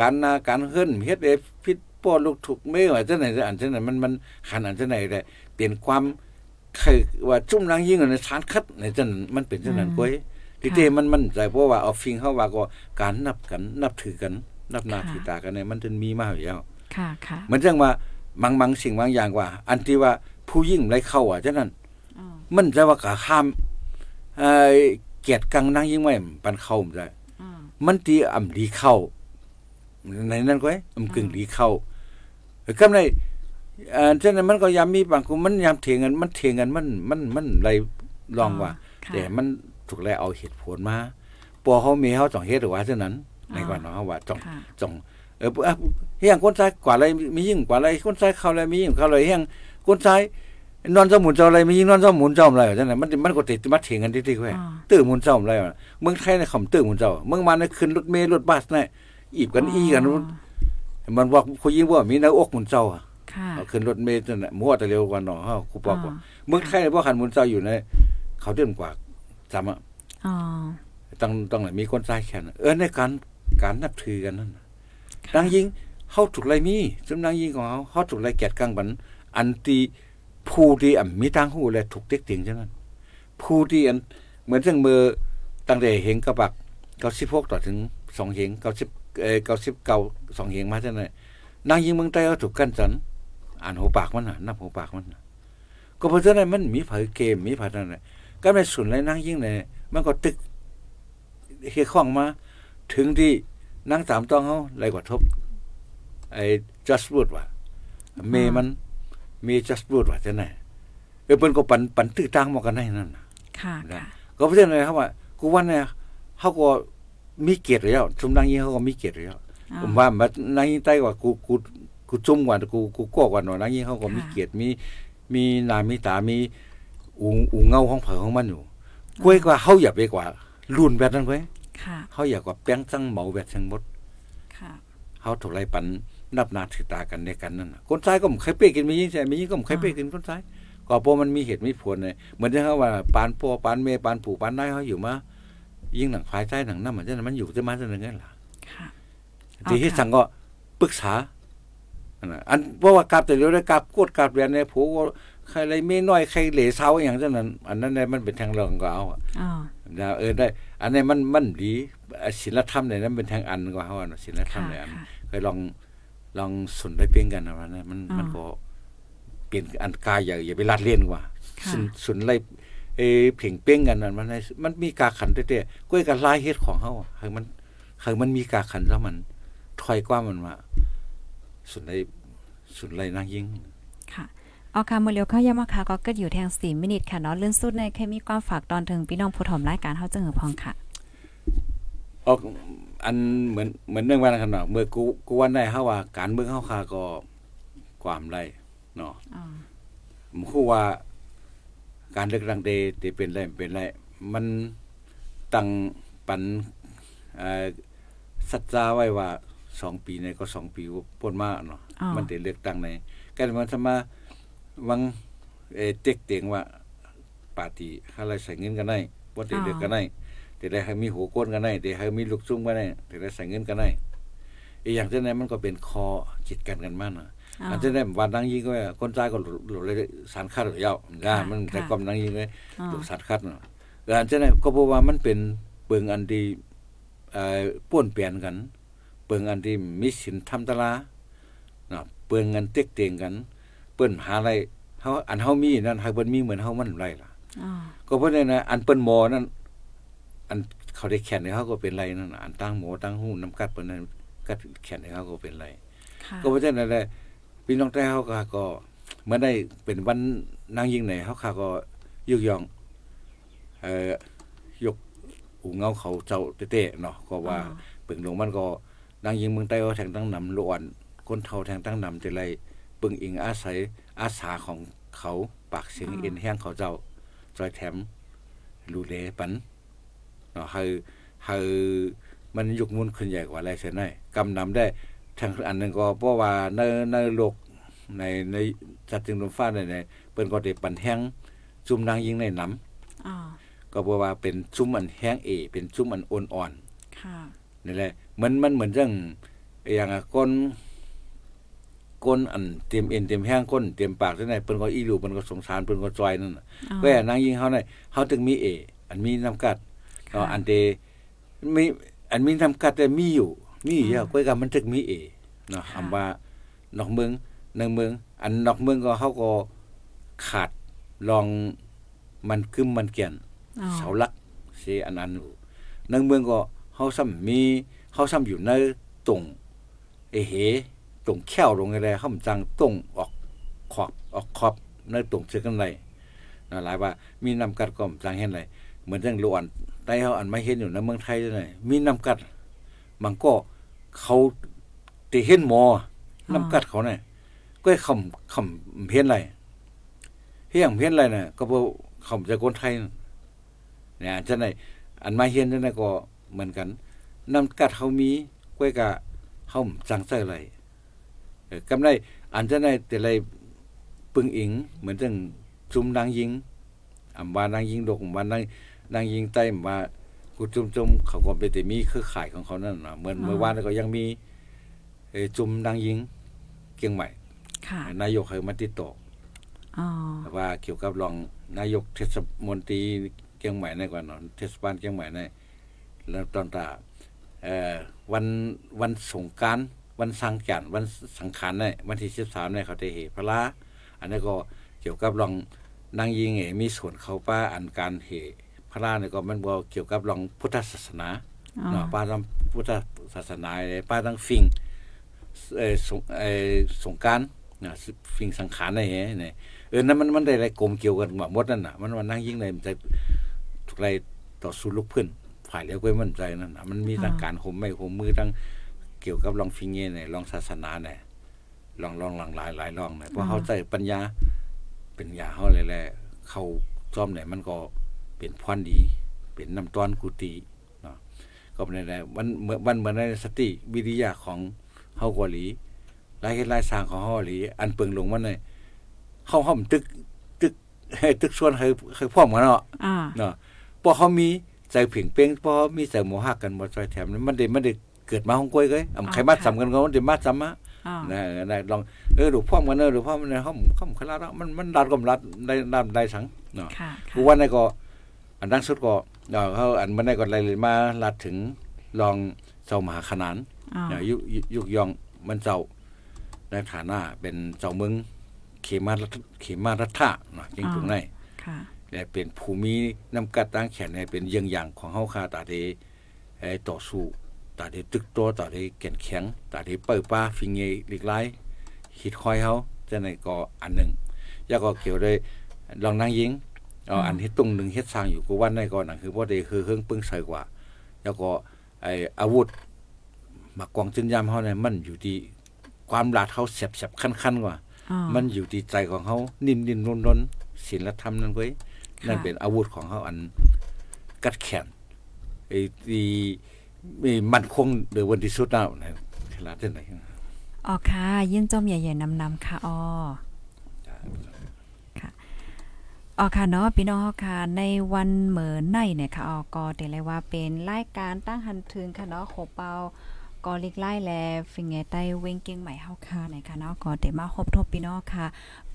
การหน้าการเฮือนเฮ็ดไอ้ผิดป้อลูกถูกไม่ว่าจังไหนอันจังไหนมันมันหันอันจังไหนได้เปลี่ยนความเคยว่าจุ่มนางยิ่งในชานคัดในจังนั้นมันเป็นจังนั้นก้อยที่เตมันมันใจเพราะว่าเอาฟิงเฮาว่าก็การนับกัน นับถือกัน นับหน้าถือตากันเนี่ยมันถึงมีมาอยู่แล้วค่ะค่ะเหมือนจังว่า บางบางสิ่งบางอย่างว่า อันที่ว่าผู้ยิ่งไรเข้าอะฉะนั้นอ่ามันจะว่าก็ห้ามเอ่อเกียรติกังนางยิ่งไว้ปันเข้ามันได้อ่ามันตีอำดีเข้าในนั้นก็ไอ้อำกึ่งดีเข้าก็ในเอ่อฉะนั้นมันก็ยามมีบางคนมันยามเถียงกันมันเถียงกันมันมันมันไรลองว่าค่ะแต่มันถูกแล้วเอาเหตุผลมาปอเขามีเขาต้องเฮ็ดหรือว่าฉะนั้น ในก่อนเนาะว่าต้องค่ะจง เออเฮียงคนซ้ายกว่าอะไรมียิ่งกว่าอะไรคนซ้ายเข้าอะไรมียิ่งเข้าอะไรเฮียงคนซ้ายนอนเจ้าหมุนเจ้าอะไรมียิงนอนเจ้าหมุนเจ้าอะไรจังได๋มันมันก็ติดมาเถียงกันที่ๆแค่อ่าตื้อหมุนเจ้าอะไรวะเมืองไทยในคำตื้อหมุนเจ้าเมืองมาในขึ้นรถเมล์รถบัสน่ะอีบกันอีกันมันบอกผู้หญิงว่ามีหน้าอกหมุนเจ้าอะค่ะเอาขึ้นรถเมล์นั่นน่ะมั่วแต่เร็วกว่าเนาะเฮาครูบอกว่าอ่าเมืองไทยบ่คันหมุนเจ้าอยู่ใน เขาเดินกว่าจำอะอ๋อต้องต้องมีคนซ้ายแขนเออในการการนับถือกันนั่น นางยิงเฮาถูกไรมีซึ่งนางยิงของเฮาเฮาถูกไรแกดกลางบันอันตีผู้ที่อ่ำมีทางหูและถูกเต็กติงจังนั้นผู้ที่อันเหมือนจังมือตั้งแต่เฮงกระบัก96ต่อถึง2เฮง90เอ่อ99 2เฮงเหงมาจังได๋นางยิงเมืองใต้เอาถูกกันจันอ่านหัวปากมันน่ะนับหัวปากมันน่ะก็เพราะฉะนั้นมันมีไผเกมมีผนั่นน่ะก็ในส่วนไรนางยิงเนี่ยมันก็ตึกเฮียข้องมา ถึงที่ นั่งสามต้องเขาไรกว่าทบ ไอ้ just wood ว่ะเมมันมี just wood ว่ะจะไหนเออเปิ้นก็ปันปันตื้อตังมากันได้นั่นน่ะค่ะนะค่ะก็เพราะฉะนั้นครับว่ากูว่าเนี่ยเขาก็มีเกียรติแล้วชุมนางยิงเขาก็มีเกียรติแล้วอ๋อผมว่ามันนางยิงใต้กว่ากูกูกูจุ่มกว่ากูกูก้กว่าหน่อยนางยิงเขาก็มีค่ะเกียรติมีมีหนามีตามีอูอูเงาของเผอของมันอยู่กล้วยกว่าเขาอย่าไปกว่ารุ่นแบบนั้นเว้ย ค่ะ เขาอยากว่าแป้งจังเหมาแบบจังหมดค่ะเขาถูกไล่ปันนับหนาถือตากันในกันนั่นน่ะคนซ้ายก็ไม่เคยเป้กินมียิ่งใช่มียิ่งก็ไม่เคยเป้กินคนซ้ายก็เพราะมันมีเหตุมีผลเลยเหมือนที่เขาว่าปานพ่อปานเมปานปู่ปานนายเขาอยู่มายิ่งหนังภายใต้หนังน้ำเหมือนจะมันอยู่จะมาจะยังไงล่ะค่ะทีที่ค่ะสั่งก็ปรึกษาอันน่ะอันเพราะว่ากราบแต่เดียวได้กราบกดกราบเรียนในผู้ก็ใครอะไรไม่น้อยใครเหล่เช้าอย่างเช่นนั้น อันนั้นเนี่ยมันเป็นทางเรื่องก็เอาอะอ๋อ นะเออได้ อันนี้มันมันดีศิลธรรมเนี่ยนั้นเป็นทางอันกว่าเขาอะเนอะศิลธรรมค่ะเนี่ยอันค่ะเคยลองลองสนได้เปลี่ยนกันนะว่านะมันอ่ามัมันก็เปลี่ยนอันกายอย่าอย่าไปลาดเลียนกว่าค่ะสนสนไล่เออเพ่งเป้งกันนั่นมันให้มันมีกาขันเต้ๆก้วยกันลายเฮ็ดของเขาอะให้มันให้มันมีกาขันแล้วมันถอยกว่ามันว่าสนได้สนไล่นางยิงค่ะ เอาค่ะมื้อเร็วเข้ายามมาค่ะก็เกิดอยู่แทง4มินิทค่ะเนาะเลื่อนสุดในเคมีความฝากตอนถึงพี่น้องผู้ถมรายการเฮาจังหือพองค่ะออกอันเหมือนเหมือนเรื่องว่ากันเนาะเมื่อกูกูวันได้เฮาว่าการเมืองเฮาคาก็ความไรเนาะอ๋อผมคู่ว่า การเลือกตั้งเดที่เป็นไรเป็นไรมันตั้งปันเอ่อสัจจาไว้ว่าสองปีในก็สองปีพ้นมาเนาะอ๋อมันได้เลือกตั้งในกันมันจะมา วังเออเต็กเตียงว่าปาร์ตี้อะไรใส่เงินกันได้บ่ได้เลือกกันได้แต่ได้ให้มีหัวโกนกันได้แต่ให้มีลูกซุ้มกันได้แต่ได้ใส่เงินกันได้อีกอย่างเช่นนั้นมันก็เป็นคอจิตกันกันมากนะอ๋ออันที่ได้วันนั่งยิงก็ว่าคนใจก็หลุดเลยสารคัดหรือยาวนะค่ะมันแต่ค่ะความนั่งยิงเลยอ๋อหลุดสารคัดเนาะแต่อันที่ได้ก็เพราะว่ามันเป็นเปิงอันที่เอ่อป้วนเปลี่ยนกัน เปิงอันที่มีสินทำตลาเนาะเปิงเงินเต็กเตียงกันเปิ้นหาอะไรเฮาอันเฮามีนั่นหากเปิ้นมีเหมือนเฮามันไรล่ะอ๋อก็เพราะนั้นนะอันเปิ้นหมอนั่นอันเขาได้แขนให้เขาก็เป็นไรนั่นน่ะอันตั้งหมอตั้งหูน้ำกัดเปิ้นนั้นกัดแขนให้เขาก็เป็นไรค่ะก็เพราะฉะนั้นแหละพี่น้องแต่เขาก็ก็เมื่อได้เป็นวันนางยิ่งไหนเขาขาก็ยุกยองเอ่อยกอูเงาเขาเจ้าเต้ๆเนาะก็ว่าอ๋อเปิงหลวงมันก็นางยิงเมืองใต้ก็แทงตั้งนำลวนคนเฒ่าแทงตั้งนำแต่ไรเปิงอิงอาศัยอาสาของเขาปากเสียงเอ็นแห้งเขาเจ้าจอยแถมรูเลปันเนาะให้ให้มันยุกมุนขึ้นใหญ่กว่าอะไรเสียหน่อยกำนำได้ทางอันหนึงก็เพราะว่าในในโลกในในจัดจึงลมฟ้าในในเปิ้นก็ได้ปันแห้งซุ่มนางยิงในน้ำอ๋อก็เพราะว่าเป็นซุ่มอันแห้งเอ เป็นซุ่มอันอ่อนอ่อนค่ะๆนี่แหละมันมันเหมือนจังอย่างอะก้น ก้นอันเตรียมเอ็นเตรียมแห้งก้นเตรียมปากที่ไหนเปิ้นก็อีหลูเปิ้นก็สงสารเปิ้นก็จอยนั่นน่ะอ๋อแว่นางยิงเฮานี่เฮาถึงมีเอ อันมีน้ำกัดค่ะเนาะอันเดมีอันมีน้ำกัดแต่มีอยู่มีอยู่อ่าก้อยกับมันถึงมีเอเนาะค่ะคำว่านอกเมืองในเมือง อันนอกเมืองก็เขาก็ขาดลองมันกึมมันเกียนอ๋อเสาหลักเสอันนั้นอยู่ในเมืองก็เขาซ้ำมีเขาซ้ำอยู่ในตรงเอเหต รงแข้วลงอะไรเขามจังตรงออกขอบออกขอบในตรงเชือกันไรนะหลายว่า มีน้ำกัดก็มจังเห็นไรเหมือนจังลวนได้เขาอันไม่เห็นอยู่ในเมืองไทยเลยมีน้ำกัดมันก็เขาตีเห็นหมอน้ำกัดเขาเนี่ยก็ให้คำคำเพี้ยนไรเฮียงเพี้ยนไรน่ะ ก็บ่เขาจะคนไทยเนี่ยจังได๋อันมาเฮียนจังได๋ก็เหมือนกันนำกัดเฮามีก้วยกะเฮาจังใส่ไร กำไรอันจังได๋แต่ไรปึงอิง เหมือนจังจุมนางยิงอำว่านางยิงดกอำว่านางนางยิงใต้อำว่ากูจุมๆเขาก็เป็นแต่มีเครือข่ายของเขานั่นน่ะเหมือนเมื่อวานก็ยังมีเอ่อจุมนางยิงเกียงใหม่ค่ะนายกให้มาติดต่ออ๋อว่าเกี่ยวกับรองนายกเทศมนตรีเชียงใหม่ในกว่าเนอนเทศบาลเชียงใหม่ในแล้วตอนตาเอ่อวันวันสงกราร วันสังขารวันสังขารในวันที่13ในเขาได้เหพระลาอันนี้ก็เกี่ยวกับรองนางยิงเอมีส่วนเขาป้าอันการเหพระลาเนี่ยก็มันบ่เกี่ยวกับรองพุทธศาสนาอ๋อเนาะป้าทำพุทธศาสนาเลยป้าทั้งฟิงเอ่อสงเอ่อสงกรารนะฟิงสังขารในแหเนี่ยเออนั่นมันมันได้อะไรกลมเกี่ยวกันหมดนั่นน่ะมันมันนั่งยิ่งในใจทุกไรต่อสู้ลูกเพื่อนฝ่ายแล้วก็มั่นใจนั่นน่ะมันมีทางการห่มไม่ห่มมือทั้ง เกี่ยวกับลองฟิงเง่เนี่ยลองศาสนาเนี่ยลองลองหลังหลายหลายลองเนี่ยเพราะเขาใจปัญญาเป็นยาเขาเลยแหละเขาซ่อมเนี่ยมันก็เป็นพรดี เป็นน้ำต้อนกุฏิเนาะก็เป็นอะไรวันเหมือนวันเหมือนในสติวิทยาของเฮากอหลีรายเหตุรายสร้างของเฮาหลี อันเปิงลงมันเนี่ยเขาห้อมตึกตึกให้ตึกส่วนให้ให้พร้อมกันเนาะอ่าเนาะพอเขามีใจเพ่งเป้งพอมีใจโมหักกันบ่ซอยแถมนั้นมันได้มันได้ เกิดมาของกล้วยเอ้ยอำใครมาสำกันก็มันได้มาสำมาอ่านะนะลองเออดูพร้อมกันเออดูพร้อมกันเฮาเขาคลาดมันมันดัดก็รัดได้ได้ได้สังเนาะค่ะกูว่าในก็ อันดังสุดก็เนาะเขาอันมันได้ก็เลยมาลัดถึงลองเจ้ามหาขนานอ่าเนี่ยยุยุยุกยองมันเจ้าในฐานะเป็นเจ้าเมืองเขมารัฐเขมารัฐะเนาะจริงตรงไหนค่ะและเป็นภูมิน้ำกัดตั้งแขนเนี่ยเป็นเยี่ยงอย่างของเฮาคาตาเดเอ่อต่อสู้ ตาเดตึกตัวตาเดแก่นแข็งตาเดเปิดป้าฟิงเงหลีกไล่ฮิดคอยเฮาจะในก็อันหนึ่งแล้วก็เกี่ยวด้วยลองนางยิงเอาอันที่ตรงหนึ่งเฮ็ดสร้างอยู่กูวันในก่อนนั่นคือบ่ได้คือเครื่องปึ้งใส่กว่า แล้วก็ไอ้อาวุธมากวางจินยามเฮาเนี่ยมันอยู่ที่ความลาดเฮาแสบๆคันๆกว่าอ่า มันอยู่ที่ใจของเขานิ่มนิ่มนวลนวลศีลธรรมนั่นเว้ยค่ะนั่นเป็นอาวุธของเขาอันกัดแขนไอ้ที่ มีมันคงเดือวันที่สุดแล้วนะขนาดเท่าไหนอ๋อค่ะ ยื่นจอมใหญ่ๆนำๆค่ะอ๋ออ๋อค่ะเนาะพี่น้องค่ะในวันเหมือนในเนี่ยค่ะอ๋อก็เดี๋ยวเลยว่าเป็นรายการตั้งหันถึงค่ะเนาะโคเปา ก็ลิกไล่แลฟิงเงใต้เว้งเก่งใหม่เฮาค่ะนะคะเนาะก็เตมาพบทบพี่น้องค่ะ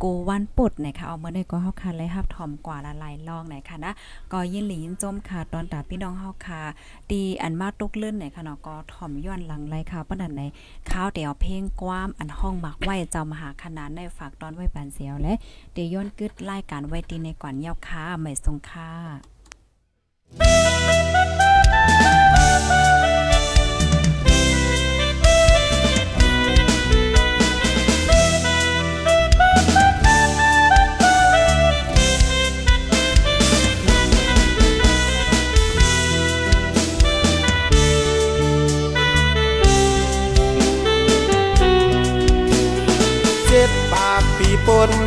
กูวันปุดนะคะเอาเมื่อได้ก็เฮาค่ะเลยฮับถ่อมกว่าละลายลองไหนค่ะนะก็ยินหลียินจมค่ะตอนตาพี่น้องเฮาค่ะตีอันมาตุกเลื่อนไหนค่ะเนาะก็ถ่อมย้อนหลังไรค่ะปานนั้นไหนข้าวเดี๋ยวเพลงกว้ามอันห้องหมักไว้เจ้ามหาขนาดในฝากตอนไว้ปานเสียวและเดี๋ยวย้อนกึดรายการไว้ตีในก่อนยาวค่ะไม่ทรงค่ะ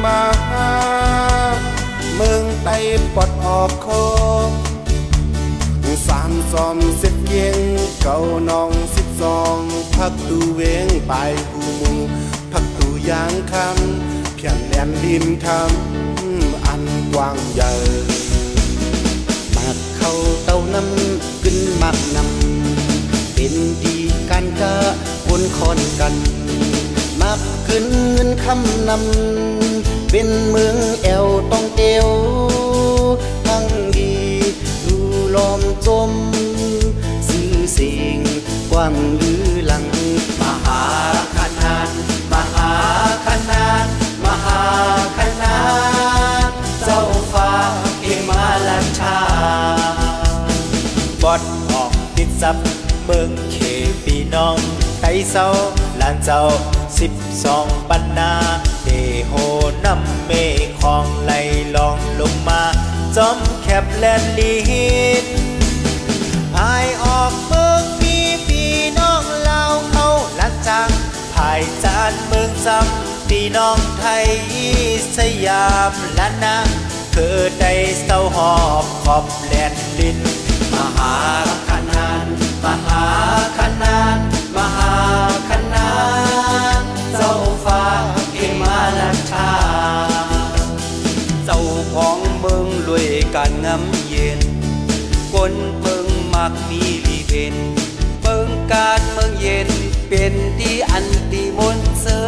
มามืองไต้ปอดออกคอสามซอมสร็จเกียงเก่าน้องสิบสองพักตูเวงไปกูมูพักตูยางคำเพียงแหลนดินทำอันกว้างใหญ่มักเข้าเต้าน้ำกึนมักนำเป็นดีการกะคนคอนกัน มักกึนเงินคำนำ เป็นเมืองแอวต้องเตียวทั้งดีดูล้อมจม สื่อเสียงกว้างลือหลัง มหาขนานมหาขนานมหาขนานเจ้าฟ้าเอมาลันชาบอดออกติดซับเมืองเขปีน้องไตเศร้าลานเจ้าสิบสองปันนา เดโหน้ำเมฆของไหลลองลงมาจอมแคบแลนลีนอายออกเมืองมีพี่น้องเล่าวเขาลันจังภายจานเมืองซ้ำพี่น้องไทยสยามล้านนาเกิดได้เศร้าหอบขอบแลนดิน มหาขนานมหาขนาน การงำเย็นคนเมืองมักมีลีเวนเมืองการเมืองเย็น เป็นที่อันติมนเสอ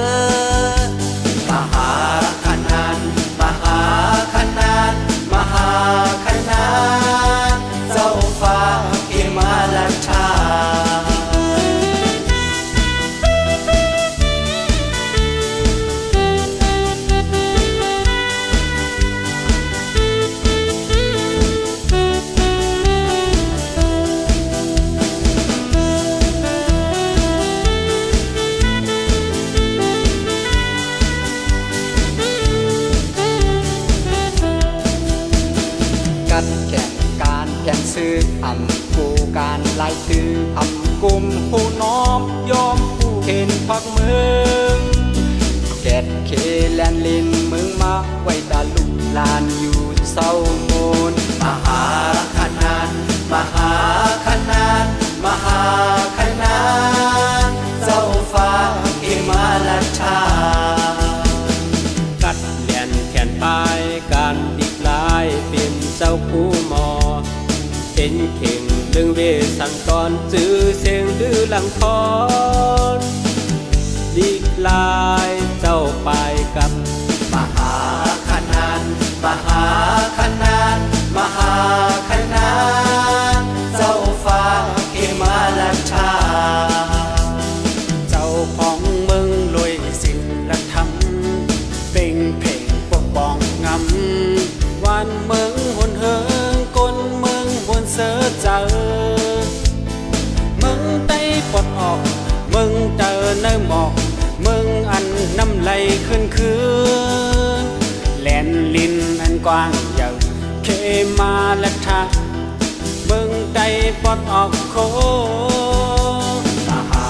มหาขนานมหาขนานมหาขนาน ถืออำกุมผู้น้อมยอมผู้เห็นพักเมืองแกดเคแลนลินเมืองมาไว้ตาลุกลานอยู่เศร้าโมนมหาขนานมหาขนานมหาขนานเจ้าฟ้าเอมาลัชชา กัดเลียนแขนปลายการดิกลายเป็นเจ้าผู้หมอ เป็นเข่ง ดึงเวสังกรจื้อเสียงดื้อหลังคอนดีลายเจ้าไปกับมหาขนานมหา ว้างใหญ่เคมาและทามึงไต้ปลดออกโคมหา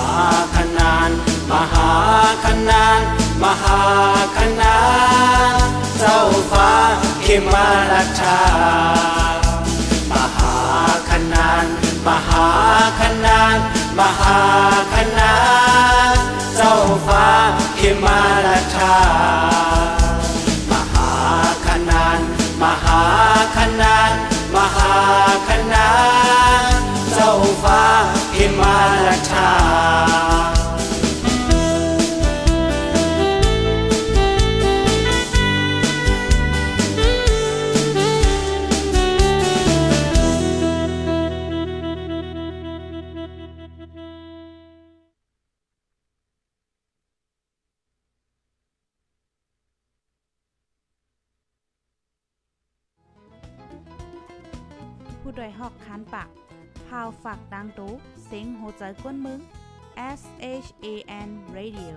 ขนานมหาขนานมหาขนานเจ้าฟ้าเขมาราชามหาขนานมหาขนานมหาขนานเจ้าฟ้าเขมาราชา มหาขนานมหาขนานเจ้าฟ้าพิมาราชา หอกคันปากพาวฝากดังตู้เซ็งโหใจก้นมึง S H A N Radio